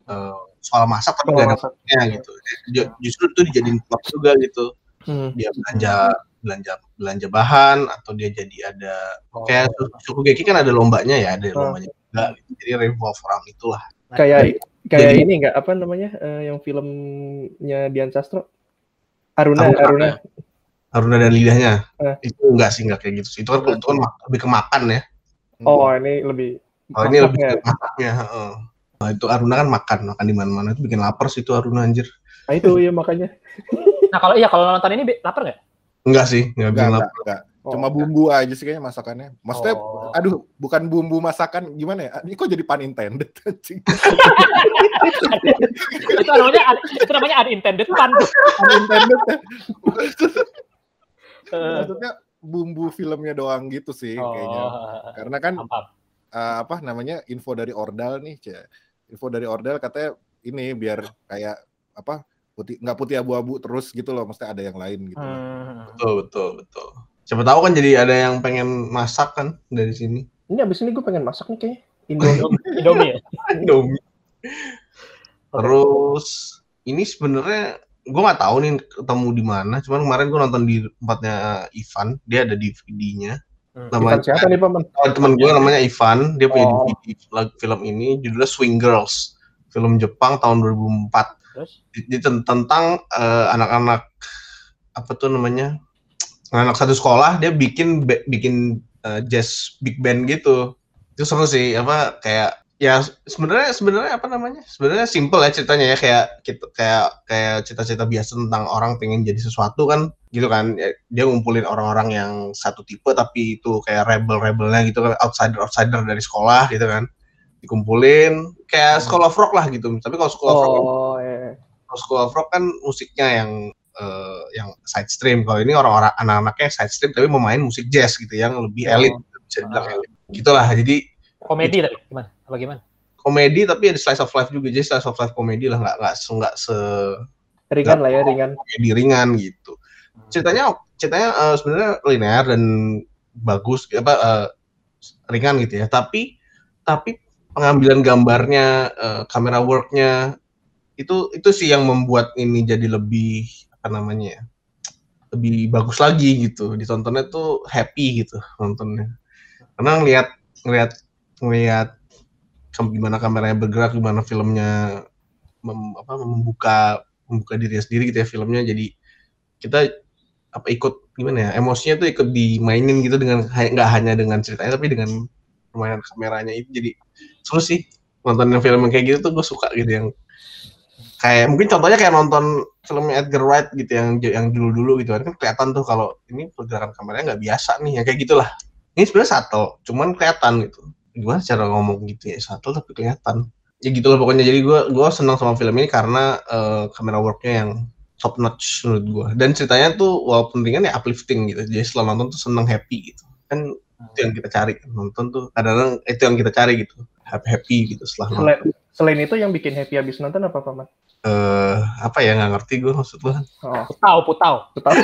eh, soal masak tapi Oh, nggak ada masak. ya gitu Ju- justru itu dijadiin plot juga gitu Hmm. dia belanja belanja belanja bahan atau dia jadi ada Oh. kayak Shokugeki kan ada lombanya ya ada Oh. lombanya juga gitu. jadi revolve around itulah Kayak kayak Jadi- ini enggak apa namanya eh, yang filmnya Dian Sastro? Aruna, Aruna. Aruna. Aruna dan lidahnya Eh. itu enggak sih enggak kayak gitu sih itu kan itu kan lebih ke makan ya Oh, ini lebih kalau ini lebih ke masaknya heeh. nah, itu Aruna kan makan makan di mana-mana itu bikin lapar sih itu Aruna anjir Nah, itu ya makanya. Nah, kalau iya kalau nonton ini lapar nggak? enggak sih enggak Enggak, bikin enggak, lapar enggak. Oh, Cuma bumbu aja sih kayaknya masakannya. Maksudnya, Oh. aduh, bukan bumbu masakan gimana ya? Ini kok jadi pun intended anjing. itu namanya itu namanya unintended pun. Pun intended ya. Eh, Maksudnya bumbu filmnya doang gitu sih kayaknya. Oh, Karena kan eh, apa namanya info dari Ordal nih, Cia. Info dari Ordal katanya ini biar kayak apa putih nggak putih abu-abu terus gitu loh, mesti ada yang lain gitu. Hmm. betul betul betul siapa tahu kan jadi ada yang pengen masak kan dari sini Ini abis ini gue pengen masak nih kayaknya. Indomie. Indomie ya. Indomie terus ini sebenarnya gue nggak tahu nih ketemu di mana cuman kemarin gue nonton di tempatnya Ivan dia ada DVD-nya Hmm. Ivan siapa nih, Paman? Oh, teman gue namanya Ivan, dia punya Oh. DVD film ini judulnya Swing Girls, film Jepang tahun 2004. Terus Jadi ten- tentang eh, anak-anak apa tuh namanya? Anak satu sekolah dia bikin bikin eh, jazz big band gitu. Itu seru sih apa kayak ya sebenarnya sebenarnya apa namanya? Sebenarnya simple ya ceritanya ya kayak gitu kayak kayak cita-cita biasa tentang orang pengen jadi sesuatu kan gitu kan Ya, dia ngumpulin orang-orang yang satu tipe tapi itu kayak rebel-rebelnya gitu kan outsider outsider dari sekolah gitu kan dikumpulin kayak School of Rock lah gitu. Tapi kalau of Rock Oh, iya. kalau School of Rock kan musiknya yang eh, yang side stream. Kalau ini orang-orang anak-anaknya side stream tapi mau main musik jazz gitu yang lebih Oh. elit bisa dibilang elit. Gitulah. Jadi Komedi tapi gimana? Apa gimana? komedi tapi ada slice of life juga. Jadi slice of life komedi lah nggak nggak se- nggak se Ringan lah ya, ringan. komedi ringan gitu. Ceritanya ceritanya eh, sebenarnya linear dan bagus apa eh, ringan gitu ya. Tapi tapi pengambilan gambarnya, eh, kamera worknya itu itu sih yang membuat ini jadi lebih apa namanya ya lebih bagus lagi gitu. Ditontonnya tuh happy gitu nontonnya. Karena ngelihat ngelihat kam- gimana kameranya bergerak gimana filmnya mem- apa membuka membuka diri sendiri gitu ya filmnya. Jadi kita apa ikut gimana ya emosinya tuh ikut dimainin gitu dengan nggak hanya dengan ceritanya tapi dengan permainan kameranya itu. Jadi seru sih nonton film yang kayak gitu tuh gue suka gitu yang kayak mungkin contohnya kayak nonton filmnya Edgar Wright gitu yang yang dulu dulu gitu kan. Kan kelihatan tuh kalau ini pergerakan kameranya nggak biasa nih ya kayak gitulah. Ini sebenarnya subtle cuman kelihatan gitu. Gimana cara ngomong gitu ya subtle tapi kelihatan. Ya gitulah pokoknya. Jadi gue gua senang sama film ini karena eh, kamera worknya yang top notch menurut gue dan ceritanya tuh walaupun ringan ya uplifting gitu. Jadi setelah nonton tuh seneng happy gitu. Kan itu yang kita cari. Nonton tuh kadang-kadang itu yang kita cari gitu. Happy happy gitu setelah nonton Selain, selain itu yang bikin happy habis nonton apa, Paman? Eh apa ya nggak ngerti gue maksud lu Oh, Putau, putau. lu tahu.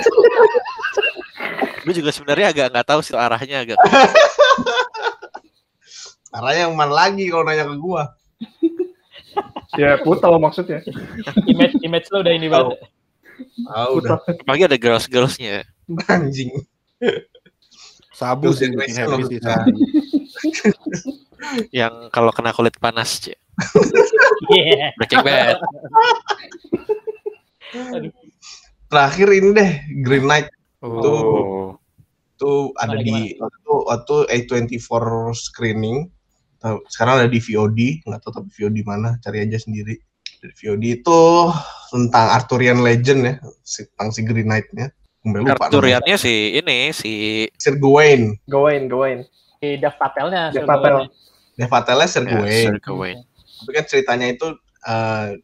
Gue juga sebenarnya agak nggak tahu sih arahnya agak. arahnya yang mana lagi kalau nanya ke gue ya, aku tahu maksudnya. Image image lo udah ini banget. Aku udah. Apalagi ada girls girlsnya. anjing Sabu sih yang kalau kena kulit panas, Ci. Iya. Breaking Bad. terakhir ini deh Green Knight Oh. itu ada Gimana, di waktu waktu A24 screening Tahu- sekarang ada di VOD nggak tahu tapi VOD mana cari aja sendiri di VOD itu tentang Arthurian Legend ya si, tentang si Green Knight-nya. Arturiannya si ini si Sir Gawain Gawain, Gawain. Si Dev Patelnya. Dev Sir Patel. Nevatelnya Sir ya, Gawain Sir Gawain. Tapi kan ceritanya itu eh,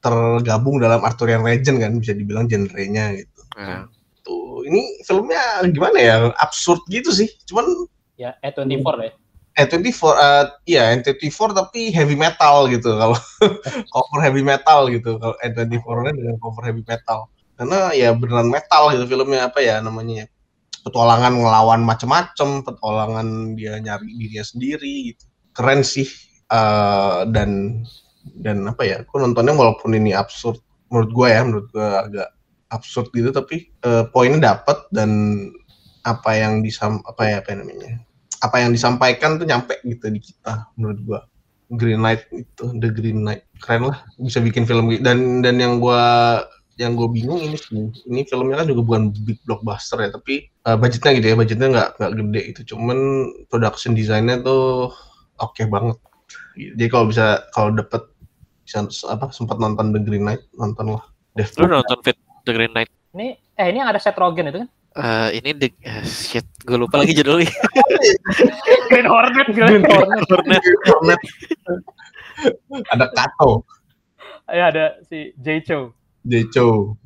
tergabung dalam Arthurian Legend kan bisa dibilang genrenya gitu. Nah, tuh ini filmnya gimana ya? Absurd gitu sih. Cuman Ya, E24 deh. N24 eh iya N24 tapi heavy metal gitu. Kalau cover heavy metal gitu. Kalau N24 nya dengan cover heavy metal. Karena ya beneran metal gitu filmnya apa ya namanya ya. Petualangan ngelawan macem-macem petualangan dia nyari dirinya sendiri gitu. Keren sih Eh, dan dan apa ya aku nontonnya walaupun ini absurd menurut gua ya menurut gua agak absurd gitu tapi eh, poinnya dapat dan apa yang disam apa ya apa namanya apa yang disampaikan tuh nyampe gitu di kita menurut gua. Green Knight itu The Green Knight. Keren lah bisa bikin film gitu. dan dan yang gua yang gue bingung ini ini filmnya kan juga bukan big blockbuster ya tapi eh, budgetnya gitu ya budgetnya nggak nggak gede itu cuman production desainnya tuh oke banget jadi kalau bisa kalau dapet bisa apa sempat nonton The Green Knight nonton lah lu nonton Fit The Green Knight? Ini eh ini yang ada Seth Rogen itu kan? Eh, ini the eh, shit, gue lupa lagi judulnya. Green Hornet, Green Hornet. Hornet. ada Kato Ya ada si Jay Cho. Deco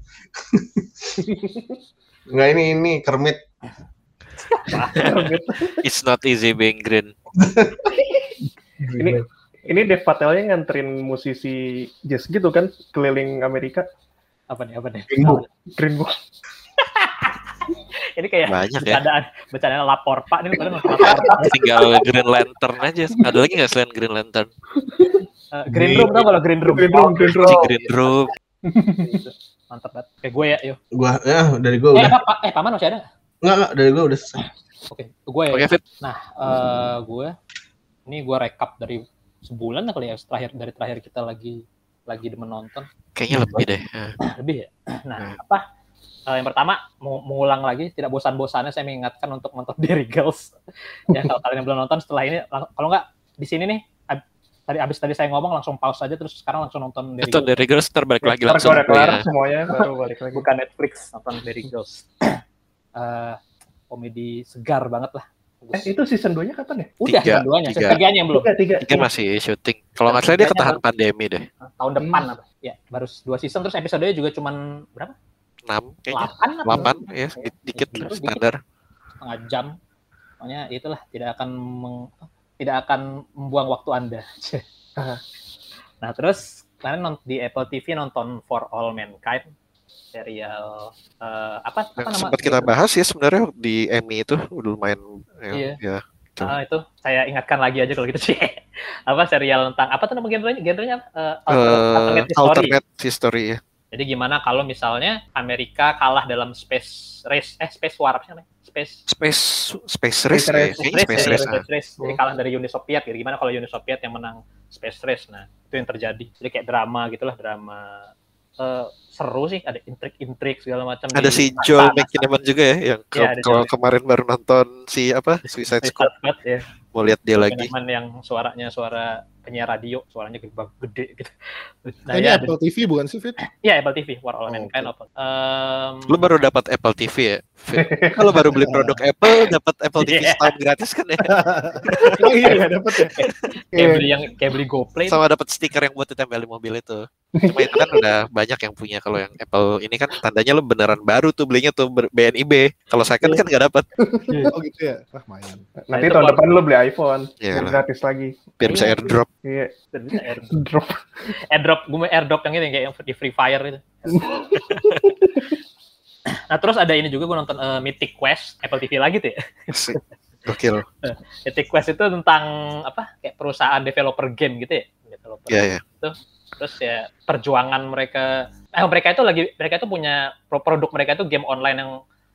Enggak ini ini Kermit It's not easy being green. Ini ini Dev Patelnya nganterin musisi jazz gitu kan keliling Amerika. Apa nih? Apa nih? Green Book. Green Book. Ini kayak Banyak ya. bercandaan, bercandaan lapor Pak. Ini pada nonton lapor Pak. Tinggal Green Lantern aja. Ada lagi nggak selain Green Lantern? Eh, Green Room tau kalau Green Room. Green Room, Green Room. Green Room. Mantap banget. Kayak gue ya, yuk. gua ya dari gua Eh, udah apa, Pak? eh, Paman masih ada? enggak enggak dari gua udah selesai Oke, gue ya. Oke, Fit. Nah, eh gue ini gue rekap dari sebulan lah kali ya terakhir dari terakhir kita lagi lagi menonton Kayaknya lebih deh. Eh, lebih ya. Nah, Hmm. apa? Eh, yang pertama mau mengulang lagi tidak bosan-bosannya saya mengingatkan untuk nonton Derry Girls. ya kalau kalian yang belum nonton setelah ini lang- kalau nggak di sini nih ab- tadi abis tadi saya ngomong langsung pause aja terus sekarang langsung nonton Derry Itu Girls. dari Girls ntar balik lagi langsung. kelar Ya. semuanya baru balik lagi. bukan Netflix nonton Derry Girls. Eh, komedi segar banget lah Eh, itu season 2-nya kapan ya? Udah Tiga, dua-duanya, tiga. tiganya yang belum. Tiga, tiga. Tiga masih syuting. Kalau nggak salah dia ketahan pandemi deh. Tahun depan apa? Ya, baru dua season terus episodenya juga cuman berapa? 6 kayaknya. 8 apa? 8 ya, sedikit, dikit Dikit, lah, dikit. standar. setengah jam. Pokoknya itulah tidak akan meng- tidak akan membuang waktu Anda. nah, terus kalian di Apple TV nonton For All Mankind serial eh, apa apa nama? sempat kita bahas ya sebenarnya di Emmy itu udah lumayan ya, Iya. ya. Tuh. Ah, itu saya ingatkan lagi aja kalau gitu sih. apa serial tentang apa tuh nama genrenya? Genrenya eh, Eh, alternate history. alternate history ya. Jadi gimana kalau misalnya Amerika kalah dalam space race eh space war apa sih namanya? Space Space Space Race, Space ya, Race. kayaknya Space ya, Race. Space Race. Jadi Hmm. kalah dari Uni Soviet. Gitu. Gimana kalau Uni Soviet yang menang Space Race? Nah, itu yang terjadi. Jadi kayak drama gitulah, drama eh, seru sih. Ada intrik-intrik segala macam. Ada di si Joel. McKinnon juga ya yang ke- Iya, ada kalau Joel. kemarin baru nonton si apa Suicide Suicide Squad ya. mau lihat dia lagi. Yang suaranya suara penyiar radio, suaranya gede, gede gitu. Nah, ini ya, Apple TV bukan sih Fit? Iya, Apple TV, War All Oh, Mankind. Apple. Em, Lu baru dapat Apple TV ya? Kalau baru beli produk Apple dapat Apple TV Iya. setahun gratis kan ya? Oh iya, nggak dapet ya? kayak beli yang kayak beli GoPlay Sama dapat stiker yang buat ditempel di mobil itu. Cuma itu kan udah banyak yang punya. Kalau yang Apple ini kan tandanya lu beneran baru tuh belinya tuh BNIB. Kalau second kan nggak dapat. Oh gitu ya. Wah, mayan. Nanti tahun depan lu beli iPhone. Iya yang lah. gratis lagi. Biar bisa Iya. airdrop. Iya, bisa airdrop. drop. airdrop gue mau airdrop yang ini kayak yang di Free Fire itu. nah terus ada ini juga gue nonton eh, Mythic Quest Apple TV lagi tuh ya. Gokil. Mythic Quest itu tentang apa kayak perusahaan developer game gitu ya. Developer. Iya ya. Terus ya perjuangan mereka eh mereka itu lagi mereka itu punya pro- produk mereka itu game online yang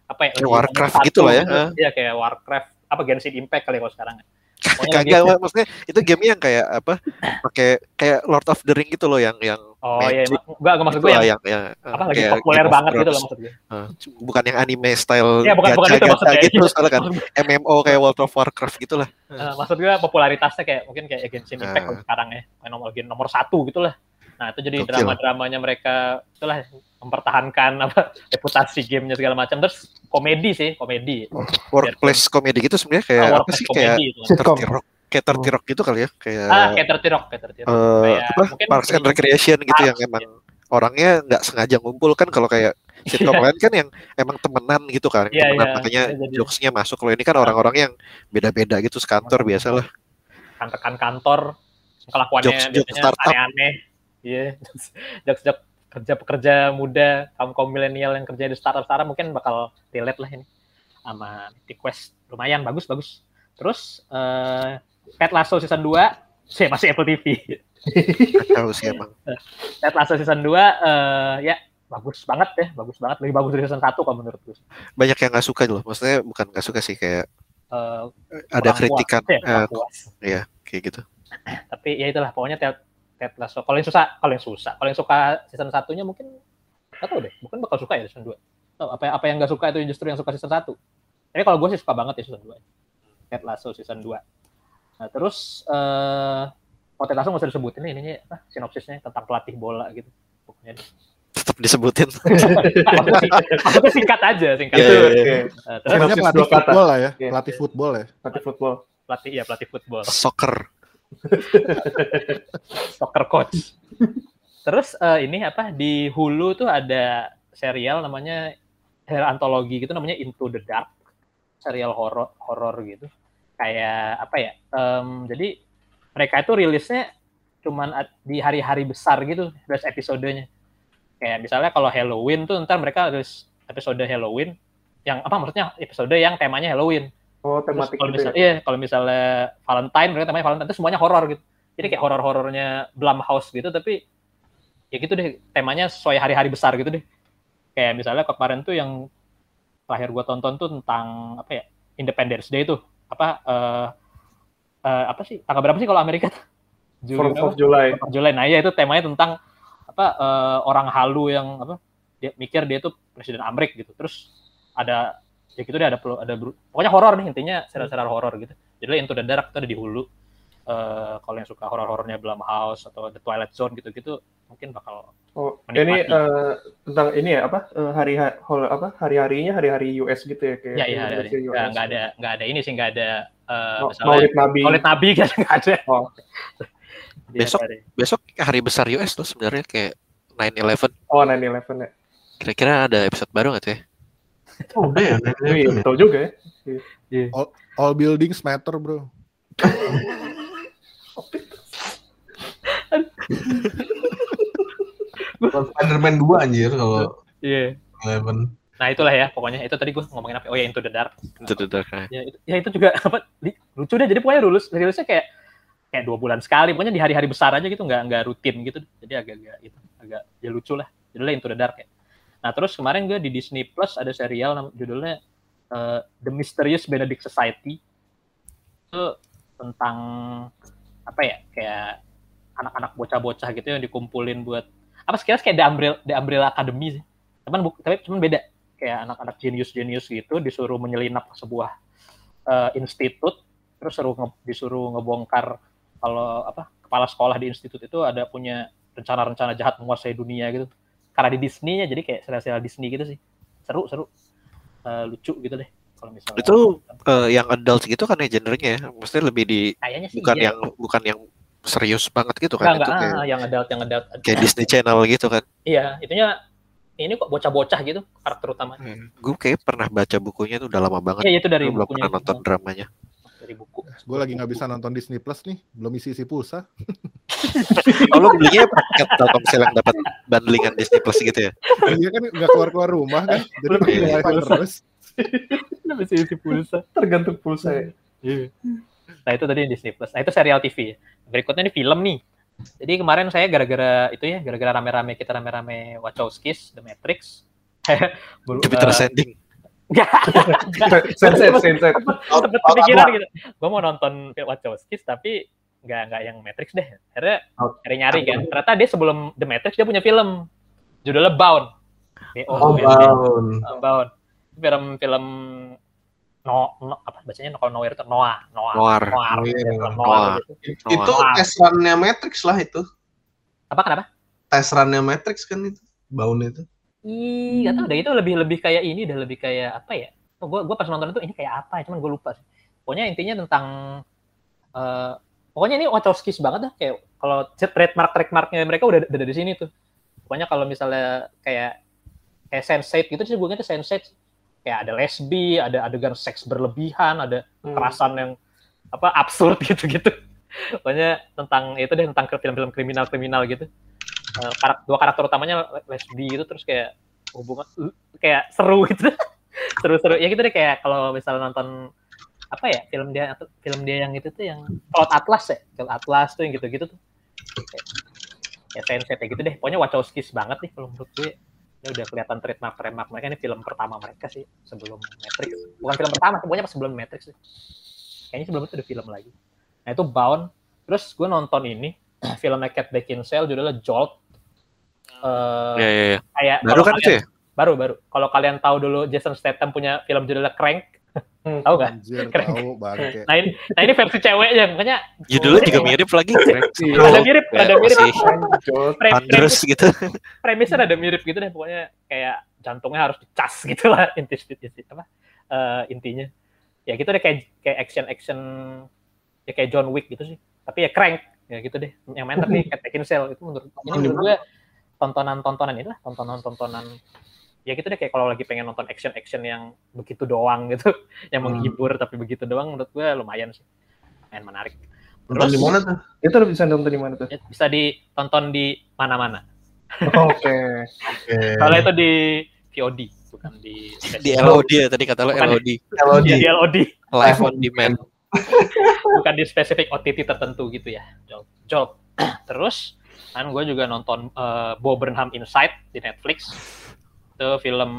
apa ya? Kayak Warcraft nomor gitu lah ya, satu ah. Iya kayak Warcraft apa Genshin Impact kali kalau sekarang. Lagi- Kagak Wak. maksudnya itu game yang kayak apa? Pakai kayak Lord of the Ring gitu loh yang yang Oh iya, enggak enggak maksud itu gue yang, yang, yang apa lagi populer Game banget gitu loh maksud gue. Uh, bukan yang anime style Iya, bukan- bukan itu gacha-gacha maksudnya. gitu Iya. soalnya kan MMO kayak World of Warcraft gitu lah. Eh, maksud gue popularitasnya kayak mungkin kayak Genshin Impact kalau sekarang ya nomor nomor satu gitu lah nah itu jadi drama-dramanya mereka itulah mempertahankan apa reputasi gamenya segala macam. Terus komedi sih komedi. Workplace comedy gitu sebenarnya kayak Ah, apa sih? Kayak komedi Rock kayak Dirty Rock gitu kali ya kayak ah kayak tertirok kayak tertirok. Eh, kayak apa mungkin Parks and Recreation gitu yang emang orangnya nggak sengaja ngumpul kan kalau kayak sitcom lain kan yang emang temenan gitu kan. Iya, temenan iya. makanya Iya, jadi- jokesnya masuk. Kalau ini kan orang-orang yang beda-beda gitu sekantor biasalah. rekan-rekan kantor kelakuannya Jokes-jokes biasanya startup. aneh-aneh iya. Jokes-jokes kerja pekerja muda kaum kaum milenial yang kerja di startup startup mungkin bakal relate lah ini sama Mythic Quest. Lumayan bagus bagus. Terus eh Ted Lasso season 2 saya masih Apple TV tahu sih emang Ted Lasso season 2 eh ya bagus banget ya bagus banget. Lebih bagus dari season 1 kalau menurut gue banyak yang nggak suka loh maksudnya bukan nggak suka sih kayak Eh, ada kritikan puas, ya, puas. ya kayak gitu. Tapi ya itulah pokoknya Ted, Ted Lasso kalau yang susah kalau yang susah kalau yang suka season satunya mungkin nggak tahu deh mungkin bakal suka ya season 2 oh, apa apa yang nggak suka itu justru yang suka season 1 tapi kalau gue sih suka banget ya season 2 Ted Lasso season 2 nah terus eh oh Ted Lasso nggak usah disebutin nih ininya apa sinopsisnya tentang pelatih bola gitu pokoknya tetap disebutin singkat, maksudnya singkat aja singkat iya, iya. Oke, Eh, terus pelatih dua kata. football lah ya. Iya. Pelatih football ya. Nanti football. pelatih ya pelatih football soccer soccer coach. Terus eh, ini apa di Hulu tuh ada serial namanya serial antologi gitu namanya Into the Dark. Serial horor horor gitu. Kayak apa ya? em, jadi mereka itu rilisnya cuman di hari-hari besar gitu, rilis episodenya. Kayak misalnya kalau Halloween tuh ntar mereka rilis episode Halloween yang apa maksudnya episode yang temanya Halloween. Oh, tematik kalau gitu misalnya, ya. iya, kalau misalnya Valentine, mereka temanya Valentine itu semuanya horor gitu. Jadi kayak horor-horornya Blumhouse gitu, tapi ya gitu deh, temanya sesuai hari-hari besar gitu deh. Kayak misalnya kemarin tuh yang terakhir gua tonton tuh tentang apa ya Independence Day tuh apa eh eh, apa sih tanggal berapa sih kalau Amerika? tuh? Juli of July. Of July. Nah iya itu temanya tentang apa eh, orang halu yang apa dia mikir dia tuh presiden Amerik gitu. Terus ada ya gitu deh ada ada pokoknya horor nih intinya serial-serial horor gitu. Jadi Into the Dark itu ada di Hulu. Eh kalau yang suka horor-horornya Blumhouse atau The Twilight Zone gitu-gitu mungkin bakal Oh, ini eh, tentang ini ya apa eh, hari hol- apa hari-harinya hari-hari US gitu ya kayak Ya, iya, ada, Indonesia ada. US. Nggak, nggak ada, nggak ada ini sih, nggak ada. eh, Oh, Maulid Nabi. Maulid Nabi kan nggak ada. Oh. Dia Besok- ada. Besok hari besar US tuh sebenarnya kayak 9/11. Oh, 9/11 ya. Kira-kira ada episode baru nggak tuh ya? Oh, udah ya. Oh, iya, betul juga ya. All buildings matter, bro. Spider-Man 2 anjir kalau Iya. Eleven. Nah itulah ya pokoknya itu tadi gue ngomongin apa? Oh ya Into the Dark. Itu tuh tuh, kayak. Ya itu, ya, itu juga apa? di- lucu deh. Jadi pokoknya lulus rilisnya kayak kayak dua bulan sekali. Pokoknya di hari-hari besar aja gitu, nggak nggak rutin gitu. Jadi agak-agak itu agak ya lucu lah. Judulnya Into the Dark ya. Nah terus kemarin gue di Disney Plus ada serial judulnya eh, The Mysterious Benedict Society. Itu tentang apa ya? Kayak anak-anak bocah-bocah gitu yang dikumpulin buat apa sekilas kayak The Umbrella, The Umbrella Academy sih. Cuman tapi cuman beda kayak anak-anak jenius-jenius gitu disuruh menyelinap ke sebuah eh, institut terus suruh nge- disuruh ngebongkar kalau apa kepala sekolah di institut itu ada punya rencana-rencana jahat menguasai dunia gitu karena di Disney ya jadi kayak serial-serial Disney gitu sih seru seru Eh, lucu gitu deh kalau misalnya Itu eh, yang adult gitu kan ya genrenya ya. Maksudnya lebih di kayaknya sih bukan iya. yang bukan yang serius banget gitu enggak kan enggak itu kayak, ah, yang adult yang adult kayak Disney Channel gitu kan. iya itunya ini kok bocah-bocah gitu karakter utamanya Gue kayak pernah baca bukunya tuh udah lama banget. iya itu dari Gue belum pernah nonton dramanya. dari buku Gue lagi nggak bisa nonton Disney Plus nih, belum isi-isi pulsa. Oh belinya paket Telkomsel yang dapat bundlingan Disney Plus gitu ya? Iya kan nggak keluar-keluar rumah kan, jadi pakai wifi terus. bisa isi pulsa Tergantung pulsa ya. Nah itu tadi Disney Plus. Nah itu serial TV. Berikutnya ini film nih. Jadi kemarin saya gara-gara itu ya, gara-gara rame-rame kita rame-rame Wachowskis, The Matrix. Jupiter eh, Ascending. Nggak, nggak. Sunset, sunset. Sempet kepikiran gitu. Gue mau nonton film Wachowskis tapi nggak nggak yang Matrix deh. Akhirnya Out. nyari-nyari kan. Ternyata dia sebelum The Matrix dia punya film judulnya Bound. Oh, B-O-U-N-D. Bound. Uh. Film-film no, no apa bacanya kalau Noir itu Noah, Noah. Noir. Noir. Noir. Film Noir. Noir gitu. Itu tes run-nya Matrix lah itu. Apa kenapa? Tes run-nya Matrix kan itu. Bound itu. Ih, gak tau deh itu lebih lebih kayak ini udah lebih kayak apa ya? Oh, gua gua pas nonton itu ini kayak apa? ya, Cuman gue lupa sih. Pokoknya intinya tentang eh pokoknya ini Wachowskis banget dah kayak kalau trademark trademarknya mereka udah udah di sini tuh. Pokoknya kalau misalnya kayak kayak Sense8 gitu sih gue ngerti Sense8 kayak ada lesbi, ada adegan seks berlebihan, ada Hmm. kekerasan yang apa absurd gitu-gitu. Pokoknya tentang itu deh tentang film-film kriminal-kriminal gitu. Eh, karak- dua karakter utamanya lesbi gitu terus kayak hubungan kayak seru gitu. Seru-seru. Ya gitu deh kayak kalau misalnya nonton apa ya film dia atau film dia yang itu tuh yang Cloud Atlas ya, Cloud Atlas tuh yang gitu-gitu tuh. Ya sense kayak gitu deh. Pokoknya Wachowskis banget nih kalau menurut gue. Ini udah kelihatan trademark trademark mereka ini film pertama mereka sih sebelum Matrix. Bukan film pertama, pokoknya pas sebelum Matrix sih. Kayaknya sebelum itu ada film lagi. Nah itu Bound. Terus gue nonton ini filmnya Cat Beckinsale judulnya Jolt. Eh, Ya ya ya. kayak Baru kan itu ya? Baru baru. Kalau kalian tahu dulu Jason Statham punya film judulnya Crank, Hmm. tahu nggak? Anjir, Keren. tahu bangke. Nah ini, nah ini versi ceweknya, makanya Judulnya juga Iya. mirip lagi. Ada mirip, Kayak ada mirip. Pre- premis- gitu. premisnya ada mirip gitu deh, pokoknya kayak jantungnya harus dicas gitu lah inti inti apa eh, intinya. Ya gitu deh kayak kayak action action ya kayak John Wick gitu sih. Tapi ya crank ya gitu deh. Yang main tapi Cat Beckinsale itu menurut ini menurut gue tontonan-tontonan ini lah, tontonan-tontonan ya gitu deh kayak kalau lagi pengen nonton action action yang begitu doang gitu, yang Hmm. menghibur tapi begitu doang menurut gue lumayan sih, main menarik. Nonton di mana tuh? Itu lo bisa nonton di mana tuh? Ya, Bisa ditonton di mana-mana. Oke. Oke. Kalau itu di VOD, bukan di Di LOD ya tadi kata lo Bukan. LOD. Kalau Iya, di LOD, Live on demand. bukan di spesifik OTT tertentu gitu ya. Jolt. Jolt. Terus kan gue juga nonton eh, Bo Burnham Inside di Netflix. Itu film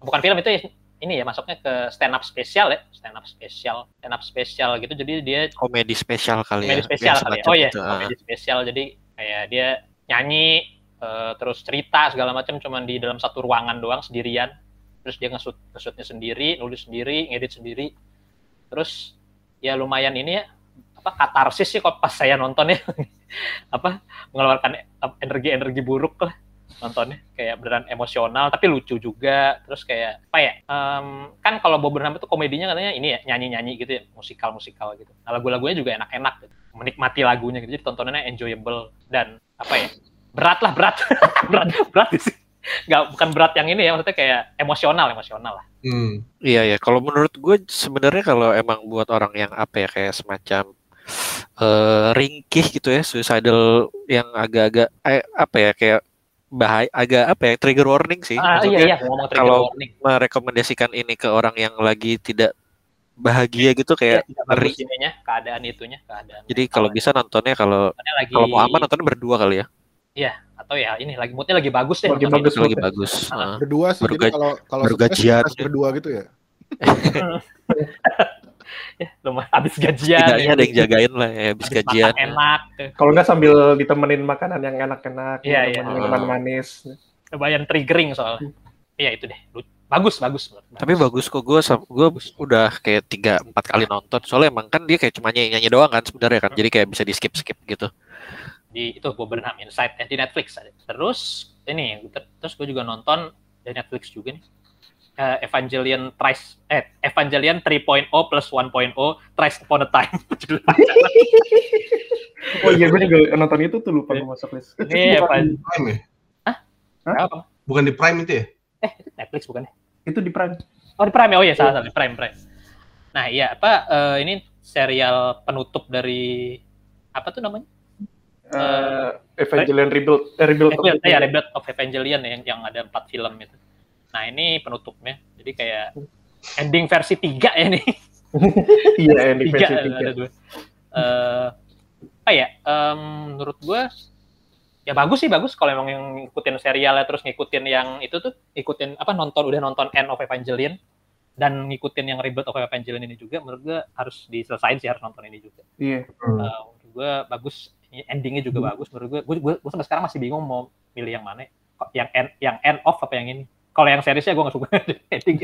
bukan film itu ini ya masuknya ke stand up spesial ya, stand up spesial, stand up spesial gitu. Jadi dia Komedi spesial kali ya. komedi spesial Ya, kali ya. Oh iya, itu, ah. komedi spesial. Jadi kayak dia nyanyi eh, terus cerita segala macam cuman di dalam satu ruangan doang sendirian. Terus dia ngesut ngesutnya sendiri, nulis sendiri, ngedit sendiri. Terus ya lumayan ini ya apa katarsis sih kok pas saya nonton ya. apa mengeluarkan energi-energi buruk lah nontonnya kayak beneran emosional tapi lucu juga terus kayak apa ya em, kan kalau Bob Burnham itu komedinya katanya ini ya nyanyi-nyanyi gitu ya musikal musikal gitu nah lagu-lagunya juga enak-enak gitu. menikmati lagunya gitu jadi tontonannya enjoyable dan apa ya berat lah berat berat berat sih nggak bukan berat yang ini ya maksudnya kayak emosional emosional lah Hmm. Iya ya, kalau menurut gue sebenarnya kalau emang buat orang yang apa ya kayak semacam eh ringkih gitu ya, suicidal yang agak-agak eh, apa ya kayak bahaya agak apa ya trigger warning sih. ah, Maksudnya iya iya ngomong trigger kalau- warning merekomendasikan ini ke orang yang lagi tidak bahagia gitu Iya, kayak tidak ngeri. ininya keadaan itunya keadaan Jadi kalau bisa nontonnya kalau lagi kalau mau aman nontonnya berdua kali ya. atau ya ini lagi moodnya lagi bagus deh Lagi bagus. lagi bagus. Ah. Heeh. Berdua sih, jadi kalau kalau berdua gitu ya. ya lumayan habis gajian Setidaknya ada yang jagain lah ya habis habis gajian. makan enak tuh. Kalau nggak sambil ditemenin makanan yang enak-enak, Iya, iya. ditemenin minuman manis. lumayan triggering soalnya iya itu deh bagus bagus Tapi bagus kok gue gue udah kayak tiga empat kali nonton. Soalnya emang kan dia kayak cuma nyanyi nyanyi doang kan sebenarnya kan. Jadi kayak bisa di skip skip gitu. di itu Bob Burnham Inside ya, di Netflix. Terus ini ter- terus gue juga nonton di Netflix juga nih. Eh, Evangelion Thrice eh Evangelion 3.0 plus 1.0 Thrice Upon a Time. Oh iya, gue juga nonton itu tuh lupa gue masuk list. Ini Evan- Prime ya? apa? Bukan di Prime itu ya? Eh, itu Netflix bukan ya? Itu di Prime. Oh, di Prime ya? Oh iya, salah, salah. Prime, Prime. Nah, iya, apa, eh, ini serial penutup dari, apa tuh namanya? Eh, Evangelion Rebuild, eh, Rebuild. of Rebuild, ya, Evangelion. Rebuild of Evangelion ya, yang, yang ada empat film itu. Nah, ini penutupnya. Jadi kayak ending versi tiga ya nih. Iya, tiga, versi ada tiga. dua. Eh, apa ya? em, menurut gua ya bagus sih bagus kalau emang yang ngikutin serialnya terus ngikutin yang itu tuh ngikutin apa nonton udah nonton End of Evangelion dan ngikutin yang Rebuild of Evangelion ini juga menurut gua harus diselesain sih harus nonton ini juga. Iya. Hmm. Eh, menurut gua bagus endingnya juga bagus menurut. Gua, gua, gua sampai sekarang masih bingung mau milih yang mana. Yang end yang end of apa yang ini? Kalau yang seriesnya gue gak suka ending.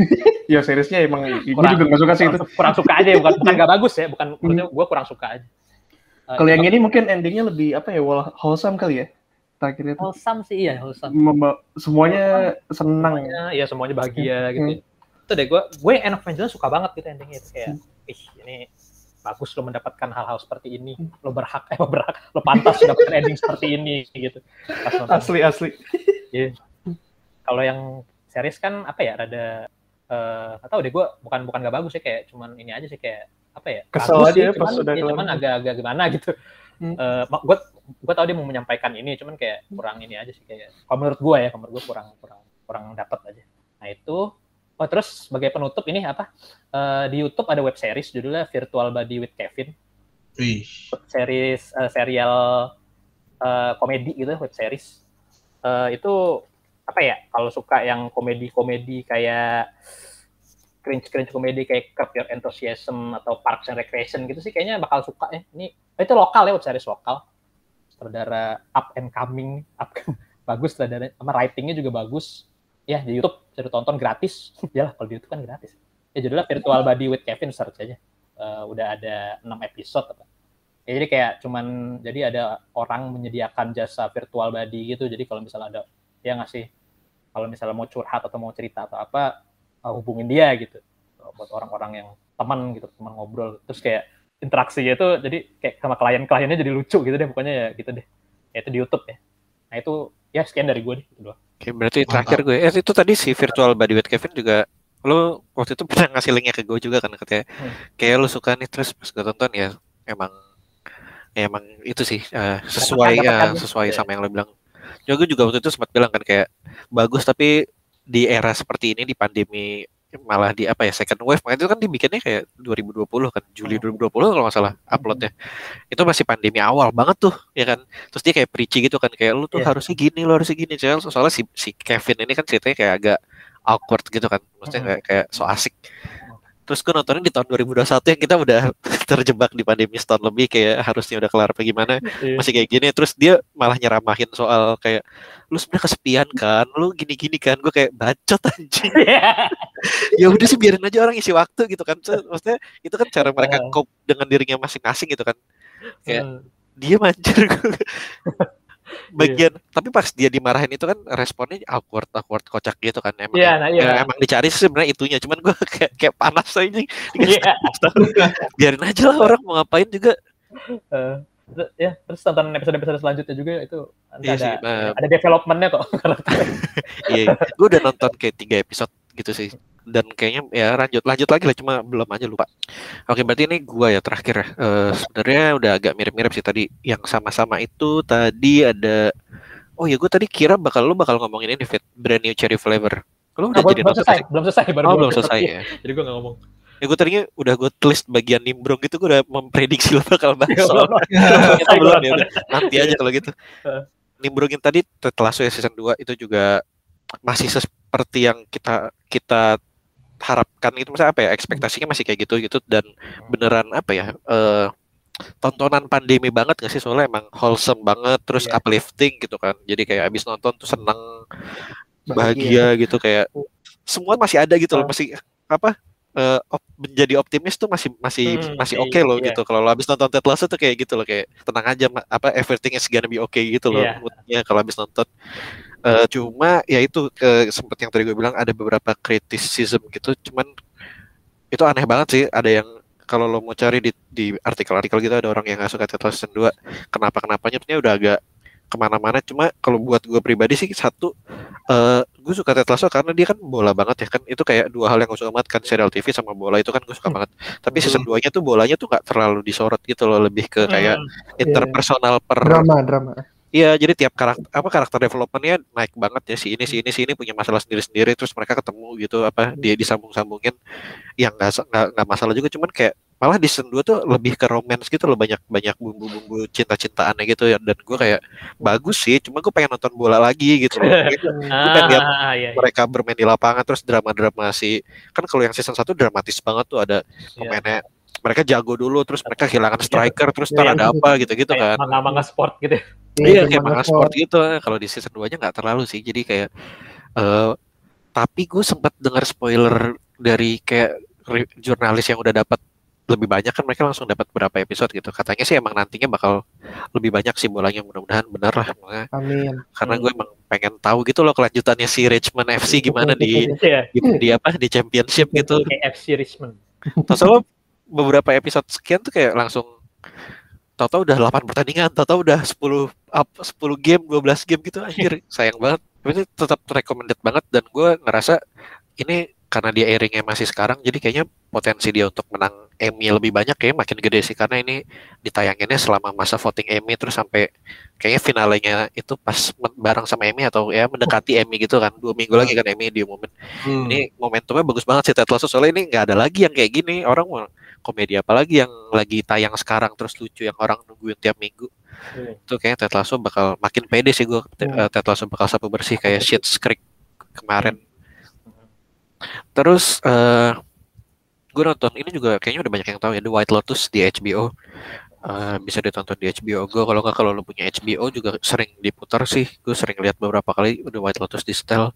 Iya, seriesnya emang gue Kurang- juga nggak suka sih itu. kurang, kurang suka aja bukan bukan gak bagus ya bukan maksudnya gue kurang suka aja. Eh, Kalau yang ini mungkin endingnya lebih apa ya, whole- wholesome kali ya. Terakhir itu. wholesome sih iya wholesome. Memba- semuanya senang. Semuanya ya semuanya bahagia Hmm. gitu. Itu deh gue gue End of Evangelion suka banget gitu endingnya itu kayak ih ini bagus lo mendapatkan hal-hal seperti ini lo berhak eh berhak lo pantas mendapatkan ending seperti ini gitu pas. Asli asli. kalau yang series kan apa ya rada eh atau deh gue bukan bukan gak bagus ya kayak cuman ini aja sih kayak apa ya Kesel bagus aja sih, ya pas cuman, udah ya, cuman agak-agak gimana gitu. Hmm. gue gue tau dia mau menyampaikan ini cuman kayak kurang ini aja sih kayak kalau menurut gue ya kalau menurut gue kurang kurang kurang dapat aja. Nah itu oh terus sebagai penutup ini apa Eh, di YouTube ada web series judulnya Virtual Body with Kevin. Wih. web series eh, serial eh, komedi gitu web series. Eh, itu apa ya kalau suka yang komedi-komedi kayak cringe-cringe komedi kayak Curb Your Enthusiasm atau Parks and Recreation gitu sih kayaknya bakal suka ya. Ini itu lokal ya web series lokal. Sutradara up and coming up bagus sutradara sama writingnya juga bagus. Ya di YouTube bisa ditonton gratis. Ya lah kalau di YouTube kan gratis. Ya judulnya Virtual Body with Kevin search aja. Eh, udah ada 6 episode apa. Ya, jadi kayak cuman jadi ada orang menyediakan jasa virtual body gitu. Jadi kalau misalnya ada dia ngasih kalau misalnya mau curhat atau mau cerita atau apa uh, hubungin dia gitu buat orang-orang yang teman gitu teman ngobrol terus kayak interaksinya itu jadi kayak sama klien-kliennya jadi lucu gitu deh pokoknya ya gitu deh ya itu di YouTube ya nah itu ya sekian dari gue deh itu doang Oke, berarti terakhir gue, eh itu tadi si virtual body with Kevin juga lo waktu itu pernah ngasih linknya ke gue juga kan katanya Hmm. kayak lo suka nih terus pas gue tonton ya emang ya emang itu sih eh, sesuai ya kan? sesuai Iya. sama yang lo bilang. Juga gue juga waktu itu sempat bilang kan kayak bagus tapi di era seperti ini di pandemi malah di apa ya second wave makanya itu kan dibikinnya kayak 2020 kan Juli Hmm. 2020 kalau nggak salah uploadnya. Itu masih pandemi awal banget tuh ya kan? Terus dia kayak preachy gitu kan kayak lu tuh Iya. harusnya gini lu harusnya gini soalnya, soalnya si, si Kevin ini kan ceritanya kayak agak awkward gitu kan maksudnya kayak, kayak so asik terus gue nontonnya di tahun 2021 yang kita udah terjebak di pandemi setahun lebih kayak harusnya udah kelar apa gimana Iya. masih kayak gini. Terus dia malah nyeramahin soal kayak lu sebenarnya kesepian kan? Lu gini-gini kan? Gue kayak bacot anjing. Ya udah sih biarin aja orang isi waktu gitu kan. Maksudnya itu kan cara mereka Uh. cope dengan dirinya masing-masing gitu kan. Kayak Hmm. dia manjir bagian tapi pas dia dimarahin itu kan responnya awkward awkward kocak gitu kan emang Iya, nah iya. ya, emang dicari sih sebenarnya itunya cuman gue kayak kayak panas aja Iya. biarin aja lah orang mau ngapain juga. Terus- ya, terus tonton episode-episode selanjutnya juga itu nanti Iya ada sih, eh, ada developmentnya kok. iya gue udah nonton kayak tiga episode gitu sih dan kayaknya ya lanjut lanjut lagi lah cuma belum aja lupa. Oke berarti ini gua ya terakhir ya. Eh, sebenarnya udah agak mirip-mirip sih tadi. Yang sama-sama itu tadi ada oh ya gue tadi kira bakal lu bakal ngomongin ini Fit. Brand new cherry flavor. Lu udah Nah, belum, jadi belum selesai, sih? belum selesai baru oh belum selesai ya. Jadi gue gak ngomong. ya gue tadinya udah gue tulis bagian nimbrung gitu gue udah memprediksi lu bakal bahas Ya soal. Ternyata belum ya Gua nanti aja kalau gitu. Nimbrungin tadi setelah ya season 2 itu juga masih seperti yang kita kita harapkan itu misalnya apa ya ekspektasinya masih kayak gitu gitu dan beneran apa ya eh tontonan pandemi banget gak sih? Soalnya emang wholesome banget terus Iya. uplifting gitu kan. Jadi kayak abis nonton tuh seneng bahagia. gitu kayak semua masih ada gitu loh masih apa eh, op- menjadi optimis tuh masih masih Hmm, masih iya, oke loh iya. gitu. Kalau lo habis nonton Ted Lasso tuh kayak gitu loh kayak tenang aja apa everything is gonna be okay gitu loh moodnya kalau habis nonton Eh, cuma ya itu ke sempet yang tadi gue bilang ada beberapa criticism gitu cuman itu aneh banget sih ada yang kalau lo mau cari di, di artikel-artikel gitu ada orang yang nggak suka Lasso season 2 kenapa kenapanya sebenarnya udah agak ke mana-mana cuma kalau buat gue pribadi sih satu eh gue suka Ted Lasso karena dia kan bola banget ya kan itu kayak dua hal yang gue suka banget kan serial TV sama bola itu kan gue suka banget tapi season 2 nya tuh bolanya tuh nggak terlalu disorot gitu loh lebih ke kayak Hmm. interpersonal per drama drama Iya, jadi tiap karakter apa karakter developmentnya naik banget ya si ini si ini si ini punya masalah sendiri-sendiri terus mereka ketemu gitu apa dia disambung-sambungin yang nggak nggak masalah juga cuman kayak malah di season 2 tuh lebih ke romance gitu loh banyak banyak bumbu-bumbu cinta-cintaannya gitu ya dan gue kayak bagus sih cuma gue pengen nonton bola lagi gitu loh. Gue pengen lihat Ah, iya, iya. mereka bermain di lapangan terus drama-drama si kan kalau yang season 1 dramatis banget tuh ada Iya. pemainnya mereka jago dulu terus mereka kehilangan striker terus ntar Iya. ada apa gitu-gitu kan manga-manga sport gitu. ya. Iya kayak manga sport gitu. Kalau di season 2-nya nggak terlalu sih. Jadi kayak eh tapi gue sempat dengar spoiler dari kayak jurnalis yang udah dapat lebih banyak kan mereka langsung dapat berapa episode gitu. Katanya sih emang nantinya bakal lebih banyak sih bolanya mudah-mudahan benar lah. Amin Karena gue emang pengen tahu gitu loh kelanjutannya si Richmond FC gimana di Iya. di, di apa di championship gitu. KFC Richmond. Terus lo beberapa episode sekian tuh kayak langsung tahu-tahu udah 8 pertandingan, tahu-tahu udah 10 up 10 game, 12 game gitu anjir. Sayang banget. Tapi itu tetap recommended banget dan gue ngerasa ini karena dia airingnya masih sekarang jadi kayaknya potensi dia untuk menang Emmy lebih banyak kayak makin gede sih karena ini ditayanginnya selama masa voting Emmy terus sampai kayaknya finalenya itu pas bareng sama Emmy atau ya mendekati Emmy gitu kan dua minggu lagi kan Emmy diumumin Hmm. ini momentumnya bagus banget sih Ted Lasso soalnya ini nggak ada lagi yang kayak gini orang mau komedi apa lagi yang lagi tayang sekarang terus lucu yang orang nungguin tiap minggu. Hmm. itu kayaknya Ted Lasso bakal makin pede sih gue Hmm. Ted Lasso bakal sapu bersih kayak Shit's Creek kemarin. Terus eh gue nonton ini juga kayaknya udah banyak yang tahu ya The White Lotus di HBO Eh, bisa ditonton di HBO Go kalau nggak kalau lo punya HBO juga sering diputar sih. Gue sering lihat beberapa kali The White Lotus di setel.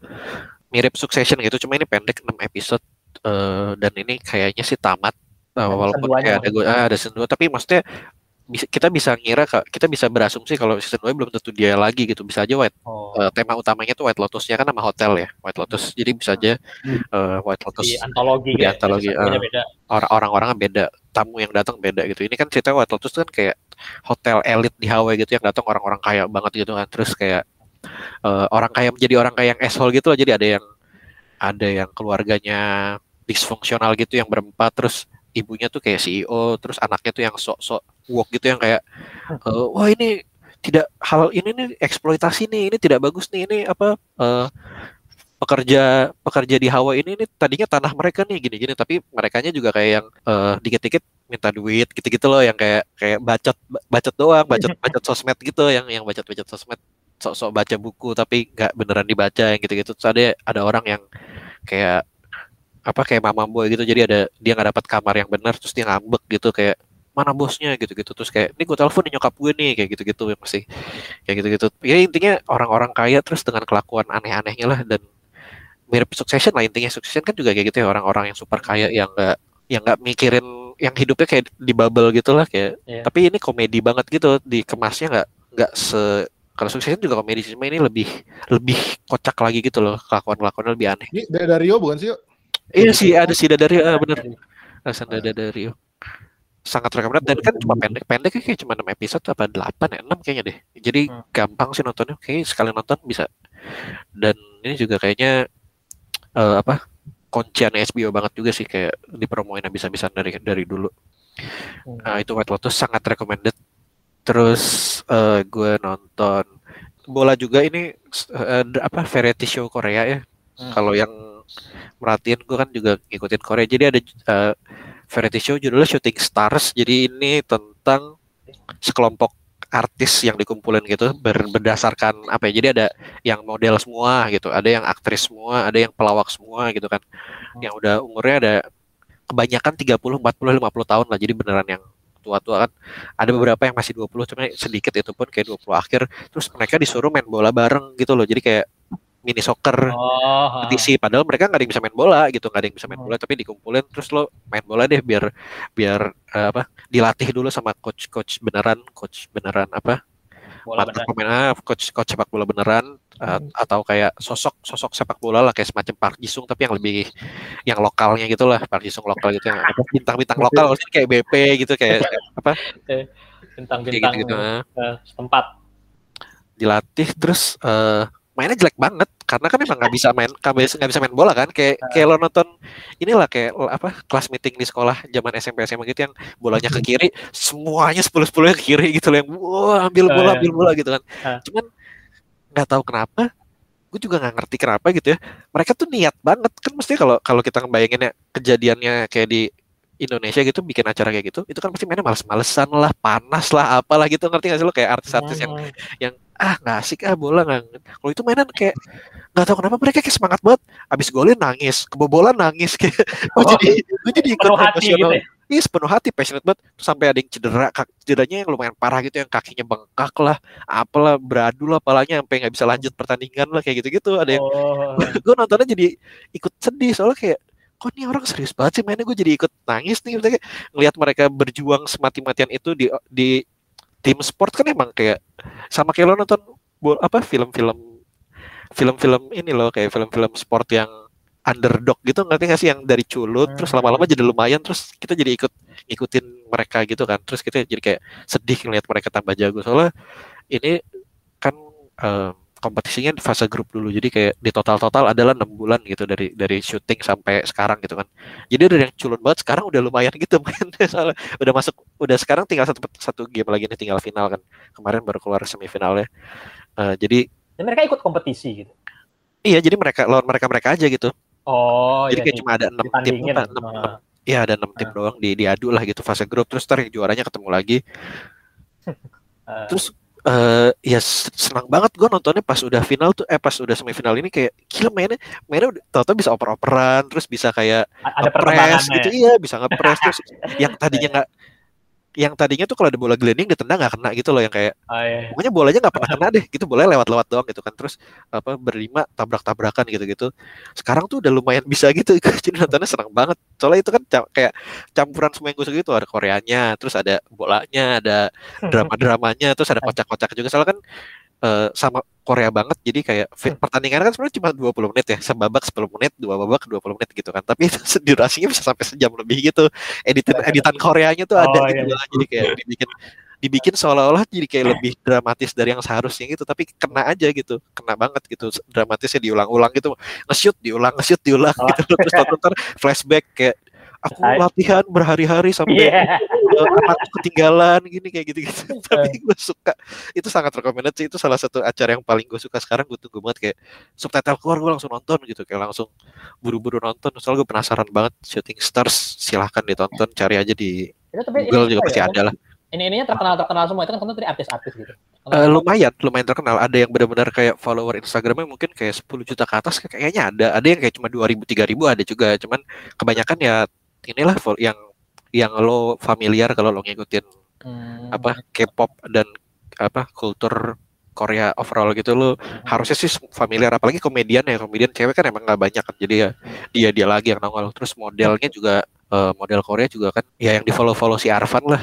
Mirip Succession gitu cuma ini pendek 6 episode. Eh, dan ini kayaknya sih tamat Eh, Ada walaupun kayak ada gue ah, ada season 2 tapi maksudnya bisa, kita bisa ngira Kak, kita bisa berasumsi kalau season 2 belum tentu dia lagi gitu. Bisa aja White Oh. eh, tema utamanya tuh White Lotusnya kan nama hotel ya White Lotus. Jadi bisa aja eh, White Lotus di antologi Di antologi, Beda ah. beda. orang orang-orangnya beda tamu yang datang beda gitu. Ini kan cerita White Lotus tuh kan kayak hotel elit di Hawaii gitu yang datang orang-orang kaya banget gitu kan. Terus kayak eh, orang kaya menjadi orang kaya yang asshole gitu loh jadi ada yang ada yang keluarganya disfungsional gitu yang berempat. Terus ibunya tuh kayak CEO terus anaknya tuh yang sok-sok woke gitu yang kayak eh, wah ini tidak hal ini nih eksploitasi nih ini tidak bagus nih ini apa eh, pekerja pekerja di Hawaii ini, ini tadinya tanah mereka nih gini-gini. Tapi merekanya juga kayak yang eh, dikit-dikit minta duit gitu-gitu loh yang kayak kayak bacot bacot doang bacot bacot sosmed gitu yang yang bacot bacot sosmed sok-sok baca buku tapi nggak beneran dibaca yang gitu-gitu. Terus ada ada orang yang kayak apa kayak mama boy gitu jadi ada dia nggak dapat kamar yang benar terus dia ngambek gitu kayak mana bosnya gitu-gitu terus kayak ini gue telepon nyokap gue nih kayak gitu-gitu ya masih kayak gitu-gitu ya intinya orang-orang kaya terus dengan kelakuan aneh-anehnya lah dan mirip Succession lah intinya Succession kan juga kayak gitu ya orang-orang yang super kaya yang nggak yang nggak mikirin yang hidupnya kayak di bubble gitu lah kayak Iya. tapi ini komedi banget gitu dikemasnya nggak nggak se kalau Succession juga komedi sih, cuma ini lebih lebih kocak lagi gitu loh kelakuan kelakuannya lebih aneh Ini dari Dario bukan sih? yuk? Iya sih ada si Dario ah, bener. Alasan Dario sangat recommended dan kan cuma pendek pendek kayak cuma 6 episode apa 8 ya 6 kayaknya deh. Jadi Hmm. gampang sih nontonnya kayak sekali nonton bisa. Dan ini juga kayaknya eh, apa kuncian HBO banget juga sih kayak dipromoin habis-habisan dari dari dulu. Hmm. Nah, itu White Lotus sangat recommended. Terus eh, gue nonton bola juga ini d- apa variety show Korea ya. Hmm. kalau yang merhatiin gue kan juga ngikutin Korea. Jadi ada eh, variety show judulnya Shooting Stars. Jadi ini tentang sekelompok artis yang dikumpulin gitu ber- berdasarkan apa ya jadi ada yang model semua gitu ada yang aktris semua ada yang pelawak semua gitu kan. Yang udah umurnya ada kebanyakan 30 40 50 tahun lah jadi beneran yang tua-tua kan. Ada beberapa yang masih 20 cuma sedikit itu pun kayak 20 akhir. Terus mereka disuruh main bola bareng gitu loh jadi kayak mini soccer. Oh, kompetisi padahal mereka nggak ada yang bisa main bola gitu nggak ada yang bisa main bola tapi dikumpulin terus lo main bola deh biar biar eh, apa dilatih dulu sama coach coach beneran coach beneran apa bola mantan pemain ah, coach coach sepak bola beneran uh, atau kayak sosok sosok sepak bola lah kayak semacam Park Jisung tapi yang lebih yang lokalnya gitu lah Park Jisung lokal gitu yang apa, bintang-bintang lokal maksudnya kayak BP gitu kayak apa? Kayak bintang-bintang gitu-gitu ah. eh, setempat. dilatih terus eh mainnya jelek banget karena kan emang nggak bisa main nggak bisa nggak bisa main bola kan. Kayak kayak lo nonton inilah kayak apa kelas meeting di sekolah zaman SMP SMA gitu yang bolanya ke kiri semuanya sepuluh sepuluhnya ke kiri gitu loh yang wah ambil bola Ah, ambil bola gitu kan. Ah. cuman nggak tahu kenapa gue juga nggak ngerti kenapa gitu ya. Mereka tuh niat banget kan mesti kalau kalau kita ngebayangin ya kejadiannya kayak di Indonesia gitu bikin acara kayak gitu itu kan pasti mainnya males-malesan lah panas lah apalah gitu ngerti gak sih lo? Kayak artis-artis yang Hmm. yang ah nggak asik ah bola nggak kalau itu mainan kayak nggak tahu kenapa mereka kayak semangat banget. Abis golin nangis kebobolan nangis kayak gue Oh, jadi gue jadi ikut penuh emosional gitu ya. Iya sepenuh hati passionate banget. Terus sampai ada yang cedera kak, cederanya yang lumayan parah gitu yang kakinya bengkak lah apalah beradu lah palanya sampai nggak bisa lanjut pertandingan lah kayak gitu-gitu. Ada yang Oh, gue nontonnya jadi ikut sedih soalnya kayak kok nih orang serius banget sih mainnya? Gue jadi ikut nangis nih kayak ngelihat mereka berjuang semati-matian itu di di tim sport kan emang kayak sama kayak lo nonton bol apa film-film film-film ini loh kayak film-film sport yang underdog gitu ngerti gak sih? Yang dari culut terus Hmm. lama-lama jadi lumayan terus kita jadi ikut ngikutin mereka gitu kan. Terus kita jadi kayak sedih ngelihat mereka tambah jago. Soalnya ini kan eh, kompetisinya di fase grup dulu. Jadi kayak di total total adalah enam bulan gitu dari dari syuting sampai sekarang gitu kan. Jadi dari yang culun banget sekarang udah lumayan gitu mainnya. Soalnya udah masuk udah sekarang tinggal satu satu game lagi nih tinggal final kan. Kemarin baru keluar semifinalnya. Eh, jadi dan mereka ikut kompetisi gitu. iya jadi mereka lawan mereka mereka aja gitu. Oh, jadi iya kayak cuma ada enam tim enam, Ah. Iya ada enam tim doang di diadu lah gitu fase grup. Terus ntar yang juaranya ketemu lagi. Ah. terus eh ya senang banget gue nontonnya pas udah final tuh eh pas udah semifinal ini kayak gila mainnya mainnya udah tau-tau bisa oper-operan terus bisa kayak ada perkembangannya. gitu iya bisa ngepres terus yang tadinya nggak yang tadinya tuh kalau ada bola gliding ditendang nggak kena gitu loh yang kayak Oh, iya. pokoknya bolanya nggak pernah kena deh gitu bolanya lewat-lewat doang gitu kan terus apa berlima tabrak-tabrakan gitu-gitu. Sekarang tuh udah lumayan bisa gitu jadi nontonnya senang banget. Soalnya itu kan ca- kayak campuran semua yang gue suka gitu ada Koreanya terus ada bolanya ada drama-dramanya terus ada. kocak-kocak juga. Soalnya kan eh, sama Korea banget jadi kayak fit, pertandingan kan sebenarnya cuma 20 menit ya sebabak 10 menit dua babak 20 menit gitu kan tapi durasinya bisa sampai sejam lebih gitu editan editan Koreanya tuh ada Oh, gitu iya. lah. jadi kayak dibikin dibikin seolah-olah jadi kayak lebih dramatis dari yang seharusnya gitu tapi kena aja gitu kena banget gitu dramatisnya diulang-ulang gitu nge-shoot diulang nge-shoot diulang Oh. gitu terus nonton flashback kayak aku latihan berhari-hari sampai Iya. uh, anakku ketinggalan gini kayak gitu-gitu. Tapi gue suka. Itu sangat recommended sih. Itu salah satu acara yang paling gue suka. Sekarang gue tunggu banget kayak subtitle keluar gue langsung nonton gitu. Kayak langsung buru-buru nonton. Soalnya gue penasaran banget. Shooting Stars silahkan ditonton. Cari aja di Itu tapi Google ini juga pasti ya? ada lah. Ini ininya terkenal terkenal semua. Itu kan dari artis-artis gitu. Eh, lumayan lumayan terkenal. Ada yang benar-benar kayak follower Instagramnya mungkin kayak 10 juta ke atas kayaknya ada. Ada yang kayak cuma 2000 3000 ada juga. Cuman kebanyakan ya inilah yang yang lo familiar kalau lo ngikutin Hmm. apa K-pop dan apa kultur Korea overall gitu lo harusnya sih familiar. Apalagi komedian ya komedian cewek kan emang nggak banyak kan jadi ya dia dia lagi yang nongol. Terus modelnya juga eh, model Korea juga kan ya yang di follow follow si Arvan lah.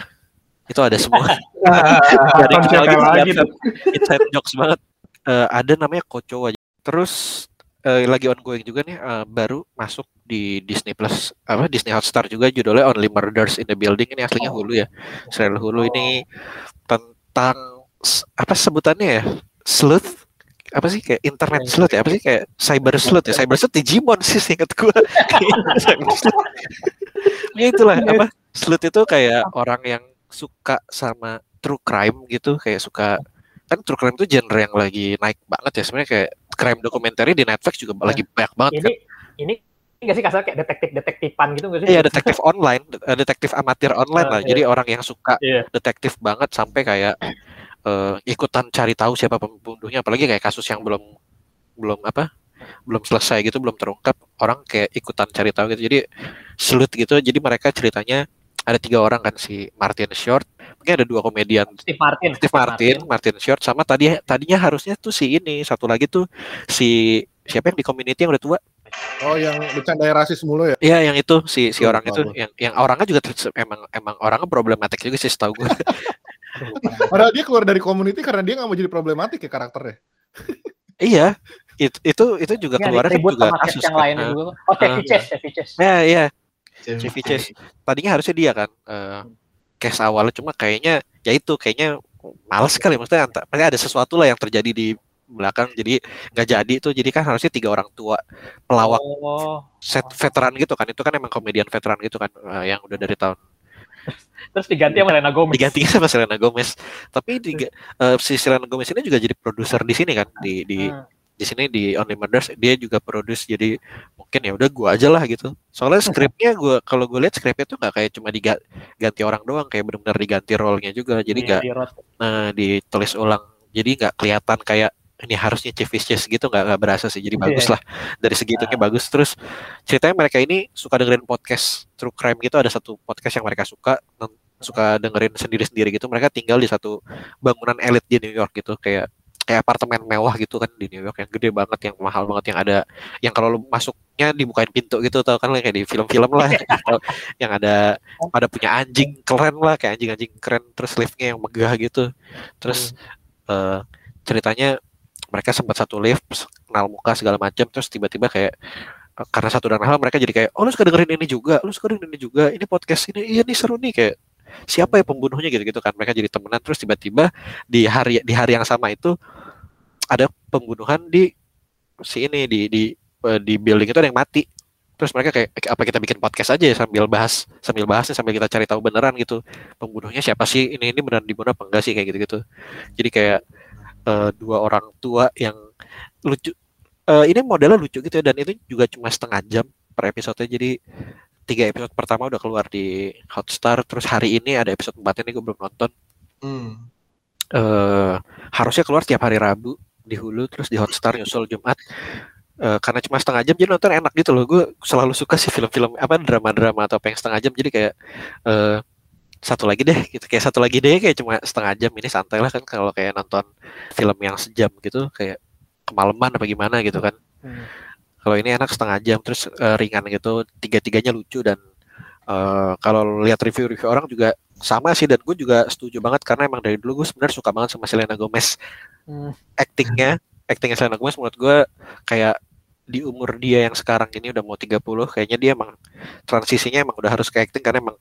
Itu ada semua. Ada gitu, lagi tuh. inside jokes banget. Eh, ada namanya Koco aja. Terus eh, lagi ongoing juga nih eh, baru masuk di Disney Plus apa Disney Hotstar juga judulnya Only Murders in the Building ini aslinya Oh. Hulu ya serial Hulu ini tentang apa sebutannya ya sleuth apa sih kayak internet sleuth ya apa sih kayak cyber sleuth ya cyber sleuth Digimon sih cyber sleuth ya itulah apa sleuth itu kayak orang yang suka sama true crime gitu kayak suka kan true crime itu genre yang lagi naik banget ya sebenarnya kayak crime documentary di Netflix juga lagi banyak banget Ini kan ini nggak sih kasar kayak detektif-detektifan gitu nggak sih? Iya detektif online, eh, detektif amatir online lah. Ah, Jadi orang yang suka Iya. detektif banget sampai kayak eh, ikutan cari tahu siapa pembunuhnya. Apalagi kayak kasus yang belum belum apa belum selesai gitu, belum terungkap. Orang kayak ikutan cari tahu gitu. Jadi sleuth gitu. Jadi mereka ceritanya ada tiga orang kan si Martin Short, mungkin ada dua komedian Steve Martin. Steve Martin, Martin Short sama tadi tadinya harusnya tuh si ini satu lagi tuh si siapa yang di community yang udah tua Oh yang bercanda rasis mulu ya? Iya yang itu si si Lupa orang itu yang yang orangnya juga emang emang orangnya problematik juga sih setahu gue. Padahal dia keluar dari community karena dia nggak mau jadi problematik ya karakternya. iya itu itu itu juga Ini keluar kan ribut juga kasus yang kan. lainnya Nah, juga. Oh, Chevy Ah. Chase, Chevy Chase. Ya iya Chevy Chevy Chase. tadinya harusnya dia kan eh case awalnya cuma kayaknya ya itu kayaknya males kali maksudnya maksudnya ada sesuatu lah yang terjadi di belakang jadi nggak jadi tuh jadi kan harusnya tiga orang tua pelawak Oh. set veteran gitu kan itu kan emang komedian veteran gitu kan eh, yang udah dari tahun Terus diganti sama Selena Gomez. digantinya sama Selena Gomez. Tapi di, eh, si Selena Gomez ini juga jadi produser di sini kan di di Hmm. Di sini di Only Murders dia juga produce jadi mungkin ya udah gua aja lah gitu. Soalnya skripnya gua kalau gue lihat skripnya tuh nggak kayak cuma diganti orang doang kayak benar-benar diganti role-nya juga. Jadi Di- nggak eh, ditulis ulang. Jadi nggak kelihatan kayak ini harusnya Chevy Chase gitu nggak nggak berasa sih. Jadi bagus Iya. lah. Dari segitunya bagus. Terus ceritanya mereka ini suka dengerin podcast true crime gitu. Ada satu podcast yang mereka suka suka dengerin sendiri-sendiri gitu. Mereka tinggal di satu bangunan elit di New York gitu. Kayak kayak apartemen mewah gitu kan di New York yang gede banget yang mahal banget yang ada yang kalau lu masuknya dibukain pintu gitu tau kan kayak di film-film lah Atau yang ada pada punya anjing keren lah kayak anjing-anjing keren terus liftnya yang megah gitu. Terus eh, ceritanya mereka sempat satu lift kenal muka segala macam terus tiba-tiba kayak eh, karena satu dan hal mereka jadi kayak oh lu suka dengerin ini juga lu suka dengerin ini juga ini podcast ini iya nih seru nih kayak siapa ya pembunuhnya? Gitu gitu kan mereka jadi temenan terus tiba-tiba di hari di hari yang sama itu ada pembunuhan di si ini di di eh, di building itu ada yang mati. Terus mereka kayak "Eh, apa kita bikin podcast aja ya sambil bahas sambil bahas nih, sambil kita cari tahu beneran gitu. Pembunuhnya siapa sih? Ini ini beneran dibunuh apa enggak sih? Kayak gitu gitu jadi kayak eh, dua orang tua yang lucu Eh, ini modelnya lucu gitu ya dan itu juga cuma setengah jam per episode jadi tiga episode pertama udah keluar di Hotstar terus hari ini ada episode 4 ini gue belum nonton. Hmm. eh harusnya keluar tiap hari Rabu di Hulu terus di Hotstar nyusul Jumat. Eh, karena cuma setengah jam jadi nonton enak gitu loh. Gue selalu suka sih film-film apa drama-drama atau apa yang setengah jam. Jadi kayak eh satu lagi deh gitu. Kayak satu lagi deh kayak cuma setengah jam. Ini santai lah kan kalau kayak nonton film yang sejam gitu kayak kemalaman apa gimana gitu kan. Hmm. kalau ini enak setengah jam terus eh, ringan gitu. Tiga-tiganya lucu dan eh, kalau lihat review-review orang juga sama sih. Dan gue juga setuju banget karena emang dari dulu gue sebenarnya suka banget sama Selena Gomez Hmm. actingnya actingnya Selena Gomez menurut gue kayak di umur dia yang sekarang ini udah mau 30 kayaknya dia emang transisinya emang udah harus ke acting karena emang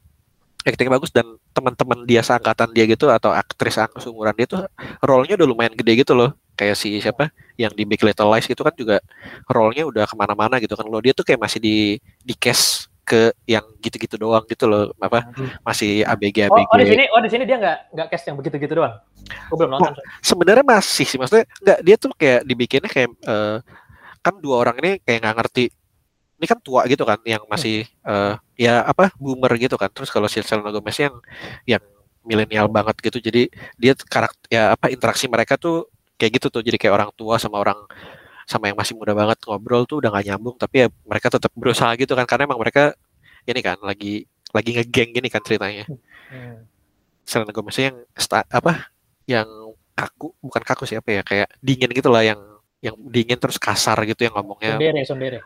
actingnya bagus dan teman-teman dia seangkatan dia gitu atau aktris seumuran dia tuh role-nya udah lumayan gede gitu loh kayak si siapa yang di Big Little Lies gitu kan juga role-nya udah ke mana-mana gitu kan lo dia tuh kayak masih di di cast ke yang gitu-gitu doang gitu loh. Apa masih ABG Oh, ABG oh di sini, oh di sini dia nggak nggak cast yang begitu-gitu doang. Gue belum nonton. sebenarnya masih sih maksudnya nggak dia tuh kayak dibikinnya kayak eh, kan dua orang ini kayak nggak ngerti. Ini kan tua gitu kan yang masih eh, ya apa boomer gitu kan. Terus kalau si Selena Gomez yang yang milenial banget gitu jadi dia karakter ya apa interaksi mereka tuh kayak gitu tuh. Jadi kayak orang tua sama orang sama yang masih muda banget ngobrol tuh udah gak nyambung tapi ya mereka tetap berusaha gitu kan karena emang mereka ini kan lagi lagi ngegeng gini kan ceritanya Hmm. Selena Gomez yang sta- apa yang kaku bukan kaku siapa ya kayak dingin gitu lah yang yang dingin terus kasar gitu yang ngomongnya Sundere, Sundere.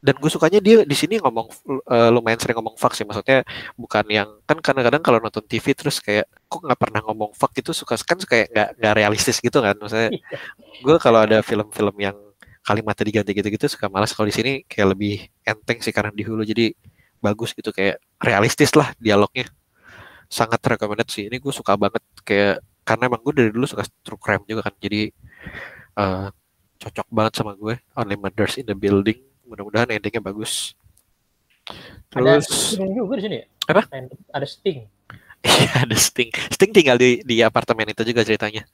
dan gue sukanya dia di sini ngomong uh, lumayan sering ngomong fuck sih maksudnya bukan yang kan kadang-kadang kalau nonton TV terus kayak kok nggak pernah ngomong fuck itu suka kan kayak nggak nggak realistis gitu kan maksudnya Iya. gue kalau ada film-film yang kalimatnya diganti gitu-gitu suka malas kalau di sini kayak lebih enteng sih karena di hulu jadi bagus gitu kayak realistis lah dialognya sangat recommended sih ini gue suka banget kayak karena emang gue dari dulu suka true crime juga kan jadi uh, cocok banget sama gue Only Murders in the Building mudah-mudahan endingnya bagus Ada terus Sting juga di sini ya? Apa? Ada Sting. iya ada Sting Sting tinggal di di apartemen itu juga ceritanya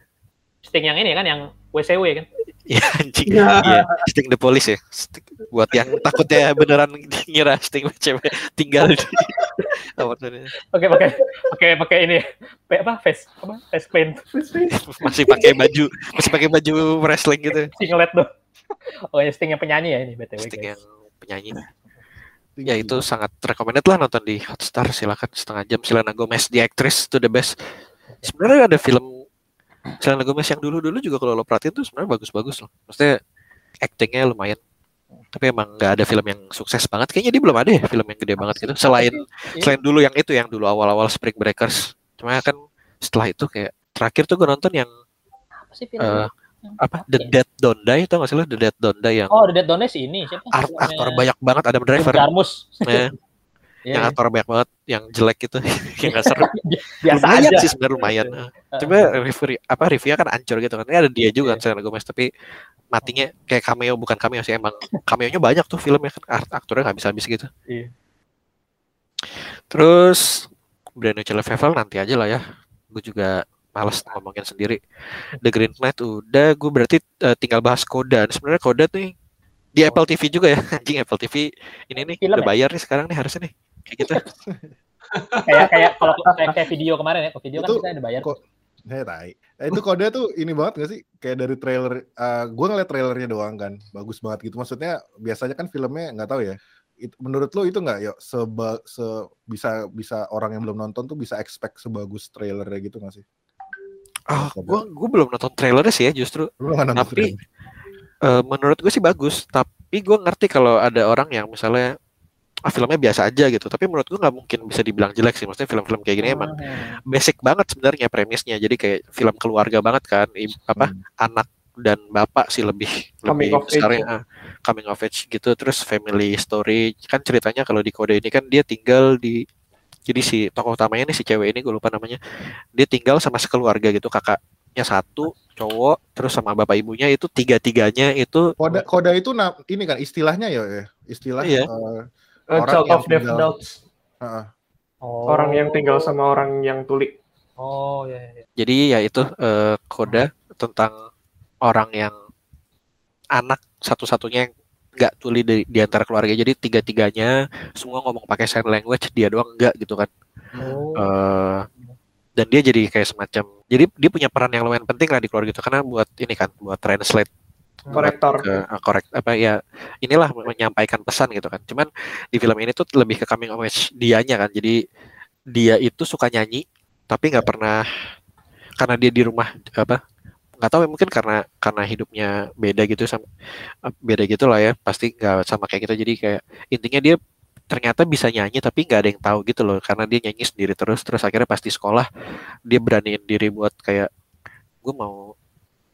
Sting yang ini kan yang WCW kan? Iya anjing. Iya. Sting the Police ya. Sting- buat yang takutnya beneran ngira Sting cewek tinggal di Oke pakai pakai pakai ini. Apa? Face apa? Face paint. Masih pakai baju masih pakai baju wrestling gitu. Singlet tuh. Oh ya Sting yang penyanyi ya ini btw Sting guys. yang penyanyi. Ya itu sangat recommended lah nonton di Hotstar. Silakan setengah jam. Selena Gomez the actress itu the best. Sebenarnya ada film Selena Gomez yang dulu-dulu juga kalau lo perhatiin tuh sebenarnya bagus-bagus loh. Maksudnya actingnya lumayan. Tapi emang nggak ada film yang sukses banget. Kayaknya dia belum ada ya film yang gede banget gitu. Selain Iya. selain dulu yang itu yang dulu awal-awal Spring Breakers. Cuma kan setelah itu kayak terakhir tuh gue nonton yang Apa sih film? eh, Yang apa? The Dead Don't Die tau gak sih lo? The Dead Don't Die yang Oh, The Dead Don't Die sih ini. Siapa? aktor banyak banget. Adam Jim Driver Jarmus. ya, Iya, yang iya. aktor banyak banget yang jelek gitu yang gak seru Biasa lumayan aja. sih sebenarnya lumayan Heeh. coba review apa reviewnya kan ancur gitu kan ini ada dia juga kan Iya. Selena Gomez tapi matinya kayak cameo bukan cameo sih emang cameo-nya banyak tuh filmnya kan Art- aktornya nggak bisa habis gitu Iya. terus Brand New Level nanti aja lah ya gue juga males ngomongin sendiri The Green Knight udah gue berarti eh, tinggal bahas Koda sebenarnya Koda tuh di Apple TV juga ya anjing Apple TV ini nih Film udah ya? bayar nih sekarang nih harusnya nih kayak gitu kayak kayak kalau kayak, kayak video kemarin ya, kalau video kan Itu kita ada bayar. kok- Hei, tai. Eh, itu kode tuh ini banget gak sih? Kayak dari trailer, eh gue ngeliat trailernya doang kan, bagus banget gitu. Maksudnya biasanya kan filmnya nggak tahu ya. It- menurut lo itu nggak yuk seba, se bisa bisa orang yang belum nonton tuh bisa expect sebagus trailernya gitu nggak sih? ah Koda. gue gue belum nonton trailernya sih ya justru nonton Tapi- trailer? Eh, menurut gue sih bagus tapi gue ngerti kalau ada orang yang misalnya ah, filmnya biasa aja gitu tapi menurut gue nggak mungkin bisa dibilang jelek sih maksudnya film-film kayak gini emang Hmm. basic banget sebenarnya premisnya jadi kayak film keluarga banget kan I- apa Hmm. anak dan bapak sih lebih Coming lebih of age besarnya ah, coming of age gitu terus family story kan ceritanya kalau di kode ini kan dia tinggal di jadi si tokoh utamanya nih si cewek ini gue lupa namanya dia tinggal sama sekeluarga gitu kakaknya satu cowok terus sama bapak ibunya itu tiga tiganya itu Koda, koda itu ini kan istilahnya ya, ya. istilah Iya. eh, Orang Child yang of Deaf tinggal- Adults. heeh. Oh. Orang yang tinggal sama orang yang tuli. Oh ya. ya, ya. Jadi ya itu eh, koda tentang orang yang anak satu-satunya yang nggak tuli di, di antara keluarga. Jadi tiga-tiganya semua ngomong pakai sign language, dia doang enggak gitu kan. Oh. Eh, dan dia jadi kayak semacam jadi dia punya peran yang lumayan penting lah di keluarga itu karena buat ini kan buat translate Korektor. ke eh, korek apa ya inilah menyampaikan pesan gitu kan. Cuman di film ini tuh lebih ke coming of age dianya kan. Jadi dia itu suka nyanyi tapi nggak pernah karena dia di rumah apa nggak tahu ya mungkin karena karena hidupnya beda gitu sama eh, beda gitu lah ya pasti nggak sama kayak kita jadi kayak intinya dia ternyata bisa nyanyi tapi nggak ada yang tahu gitu loh karena dia nyanyi sendiri terus terus akhirnya pasti sekolah dia beraniin diri buat kayak gue mau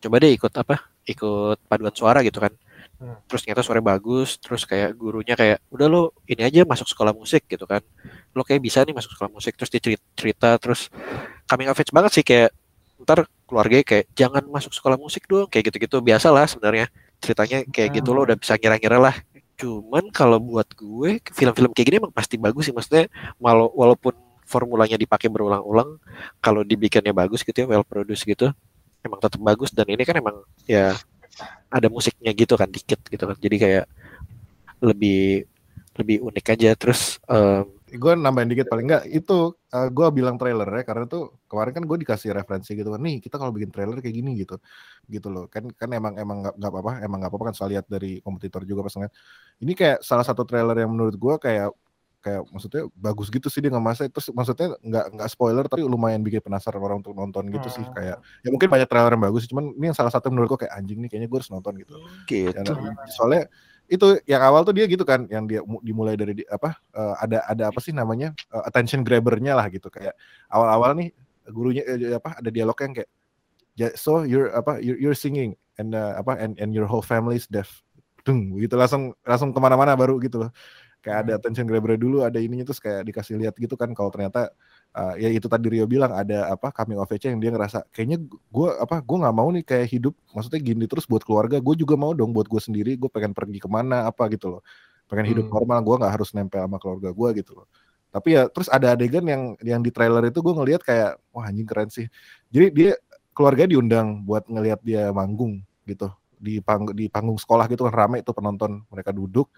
coba deh ikut apa ikut paduan suara gitu kan. Hmm. terus ternyata suaranya bagus terus kayak gurunya kayak udah lo ini aja masuk sekolah musik gitu kan. Lo kayak bisa nih masuk sekolah musik terus dia cerita, cerita terus coming of age banget sih kayak ntar keluarga kayak jangan masuk sekolah musik dong kayak gitu-gitu. Biasa lah sebenarnya ceritanya kayak gitu lo udah bisa ngira-ngira lah. Cuman kalau buat gue film-film kayak gini emang pasti bagus sih. Maksudnya walau walaupun formulanya dipakai berulang-ulang kalau dibikinnya bagus gitu ya well produced gitu emang tetap bagus dan ini kan emang ya. ada musiknya gitu kan dikit gitu kan. Jadi kayak lebih lebih unik aja. Terus em, gue nambahin dikit paling enggak itu gue bilang trailer ya karena tuh kemarin kan gue dikasih referensi gitu kan nih kita kalau bikin trailer kayak gini gitu. Gitu loh. Kan kan emang emang nggak nggak apa-apa emang nggak apa-apa kan saya lihat dari kompetitor juga pas ngeliat. Ini kayak salah satu trailer yang menurut gue kayak kayak maksudnya bagus gitu sih dia nggak masa terus maksudnya nggak nggak spoiler tapi lumayan bikin penasaran orang untuk nonton gitu sih Hmm. kayak ya mungkin banyak trailer yang bagus cuman ini yang salah satu menurut gue kayak anjing nih kayaknya gue harus nonton gitu. Gitu. Ya, nah, soalnya itu yang awal tuh dia gitu kan yang dia mu- dimulai dari di- apa eh, ada ada apa sih namanya eh, attention grabbernya lah gitu. Kayak awal-awal nih gurunya eh, apa ada dialog yang kayak "Ja- so you're apa you're, you're singing and uh, apa and and your whole family is deaf. Dung, gitu langsung langsung ke mana-mana baru gitu loh kayak ada attention grabber dulu ada ininya terus kayak dikasih lihat gitu kan kalau ternyata uh, ya itu tadi Rio bilang ada apa coming of age yang dia ngerasa kayaknya gue apa gue nggak mau nih kayak hidup maksudnya gini terus buat keluarga gue juga mau dong buat gue sendiri gue pengen pergi ke mana apa gitu loh. Pengen hidup Hmm. normal gue nggak harus nempel sama keluarga gue gitu loh. Tapi ya terus ada adegan yang yang di trailer itu gue ngelihat kayak wah anjing keren sih. Jadi dia keluarganya diundang buat ngelihat dia manggung gitu di pang di panggung sekolah gitu kan rame itu penonton mereka duduk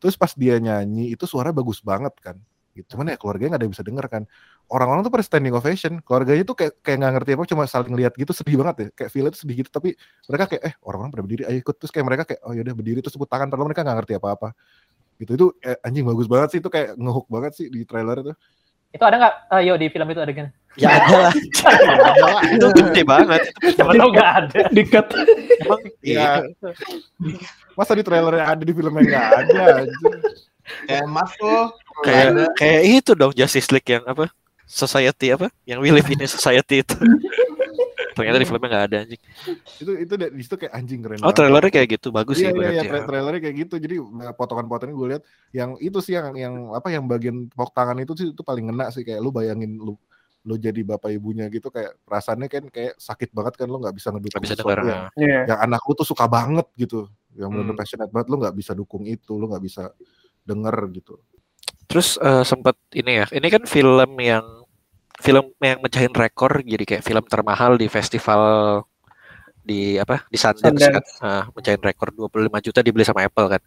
terus pas dia nyanyi itu suara bagus banget kan. Gitu cuman ya keluarganya nggak ada yang bisa denger kan. Orang-orang tuh pada standing ovation. Keluarganya tuh kayak kayak nggak ngerti apa cuma saling lihat gitu sedih banget ya. Kayak feel itu sedih gitu tapi mereka kayak eh orang-orang pada berdiri ayo ikut. Terus kayak mereka kayak oh yaudah berdiri terus tepuk tangan. Padahal mereka nggak ngerti apa-apa. Gitu itu eh, anjing bagus banget sih itu kayak ngehook banget sih di trailer itu Itu ada nggak? eh, yo di film itu adegan. Ya ada lah. itu gede banget. Itu Siapa tahu nggak ada. Dikat. emang ya iya. masa di trailernya ada di filmnya nggak ada anjir. Kayak Marco kayak kayak itu dong Justice League yang apa? Society apa? Yang we live in a society itu. Ternyata di filmnya nggak ada anjing. itu itu di situ kayak anjing keren Oh trailernya kayak gitu bagus Iya sih iya iya tra- ya. trailernya kayak gitu jadi nah, potongan-potongan gue lihat yang itu sih yang yang apa yang bagian tepuk tangan itu sih itu paling ngena sih kayak lu bayangin lu lu jadi bapak ibunya gitu kayak perasaannya kan kayak sakit banget kan lu nggak bisa ngedukung Nggak bisa sesuatu dengar. yang. Iya. yang anak lu tuh suka banget gitu yang Hmm. passionate banget lu nggak bisa dukung itu lu nggak bisa denger gitu Terus eh, sempat ini ya, ini kan film yang film yang mecahin rekor jadi kayak film termahal di festival di apa di Sundance, kan, Sundance. Ah, mecahin rekor 25 juta dibeli sama Apple kan.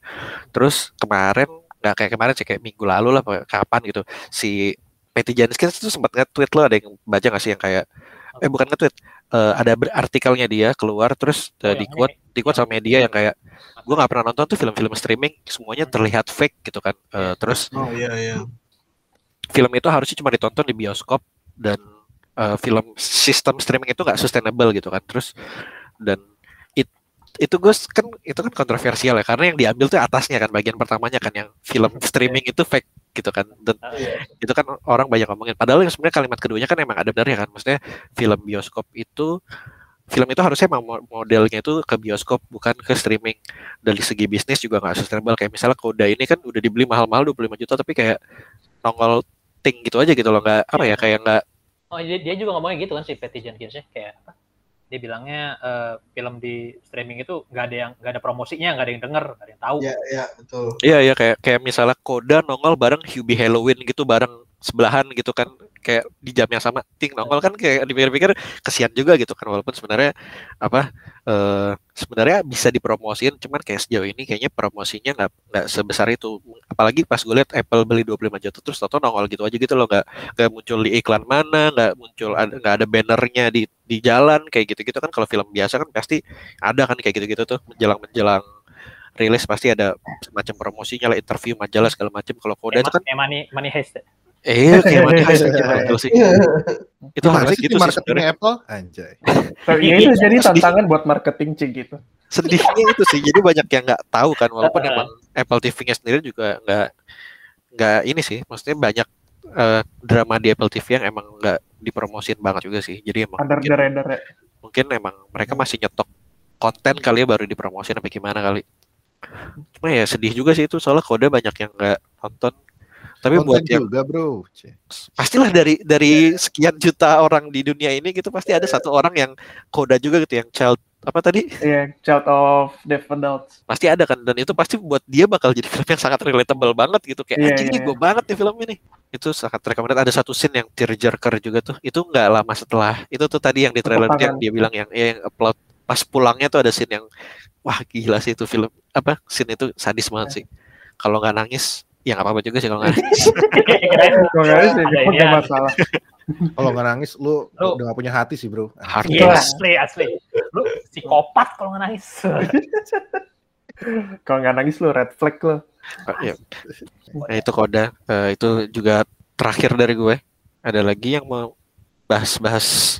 Terus kemarin nggak kayak kemarin sih kayak minggu lalu lah pokoknya, kapan gitu si Patty Jenkins itu sempat nge-tweet lo ada yang baca nggak sih yang kayak eh bukan nge-tweet eh, ada artikelnya dia keluar terus Oh, eh, yang di quote di quote sama media yang kayak gue nggak pernah nonton tuh film-film streaming semuanya terlihat fake gitu kan Eh, terus Oh iya iya. film itu harusnya cuma ditonton di bioskop dan uh, film sistem streaming itu nggak sustainable gitu kan. Terus dan it, itu gue kan itu kan kontroversial ya. Karena yang diambil tuh atasnya kan bagian pertamanya kan yang film streaming itu fake gitu kan. Dan itu kan orang banyak ngomongin. Padahal yang sebenarnya kalimat keduanya kan emang ada benarnya kan. Maksudnya film bioskop itu film itu harusnya emang mo- modelnya itu ke bioskop bukan ke streaming. Dari segi bisnis juga nggak sustainable. Kayak misalnya Koda ini kan udah dibeli mahal-mahal 25 juta tapi kayak nongol ting gitu aja gitu loh nggak apa ya kayak nggak Oh dia, dia juga ngomongnya gitu kan si Patty Jenkins kayak apa? Dia bilangnya eh, film di streaming itu nggak ada yang nggak ada promosinya, nggak ada yang denger, nggak ada yang tahu. Iya iya betul. iya iya kayak kayak misalnya Koda nongol bareng Hubie Halloween gitu bareng sebelahan gitu kan kayak di jam yang sama ting nongol kan kayak dipikir-pikir kesian juga gitu kan walaupun sebenarnya apa eh sebenarnya bisa dipromosiin cuman kayak sejauh ini kayaknya promosinya nggak nggak sebesar itu. Apalagi pas gue lihat Apple beli 25 juta terus toto nongol gitu aja gitu loh nggak nggak muncul di iklan mana nggak muncul ada nggak ada bannernya di di jalan kayak gitu-gitu kan. Kalau film biasa kan pasti ada kan kayak gitu-gitu tuh menjelang menjelang rilis pasti ada semacam promosinya lah interview majalah segala macam kalau Koda itu kan money, money heist. Eh kayak money heist aja betul sih. Itu harusnya sih gitu sih marketingnya Apple? Anjay. So, ya itu jadi tantangan buat marketing cing gitu. sedihnya itu sih jadi banyak yang nggak tahu kan walaupun emang Apple TV-nya sendiri juga nggak nggak ini sih maksudnya banyak eh, drama di Apple TV yang emang nggak dipromosin banget juga sih. Jadi emang Under mungkin, the radar ya. mungkin emang mereka masih nyetok konten kali ya baru dipromosin apa gimana kali. Cuma ya sedih juga sih itu soalnya kode banyak yang nggak nonton tapi Konten buat yang juga bro pastilah dari dari sekian juta orang di dunia ini gitu pasti ada satu orang yang koda juga gitu yang child apa tadi? Iya, Child of Deaf Adults. pasti ada kan dan itu pasti buat dia bakal jadi film yang sangat relatable banget gitu kayak Iya, anjing iya, nih gue banget nih film ini itu sangat recommended. Ada satu scene yang tearjerker juga tuh itu nggak lama setelah itu tuh tadi yang di trailer Tepuk yang dia bilang yang ya, yang upload pas pulangnya tuh ada scene yang wah gila sih itu film apa scene itu sadis banget sih. Kalau nggak nangis ya nggak apa-apa juga sih kalau nggak nangis gue ini nggak ya. masalah. kalau nggak nangis lu Lu- udah gak punya hati sih bro Hard Iya, Yes. asli, asli. Lu psikopat kalau nggak nangis. Kalau nggak nangis lu red flag lu. ya. Nah, itu koda Eh, itu juga terakhir dari gue ada lagi yang mau bahas-bahas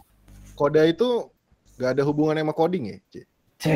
Koda itu gak ada hubungannya sama coding ya?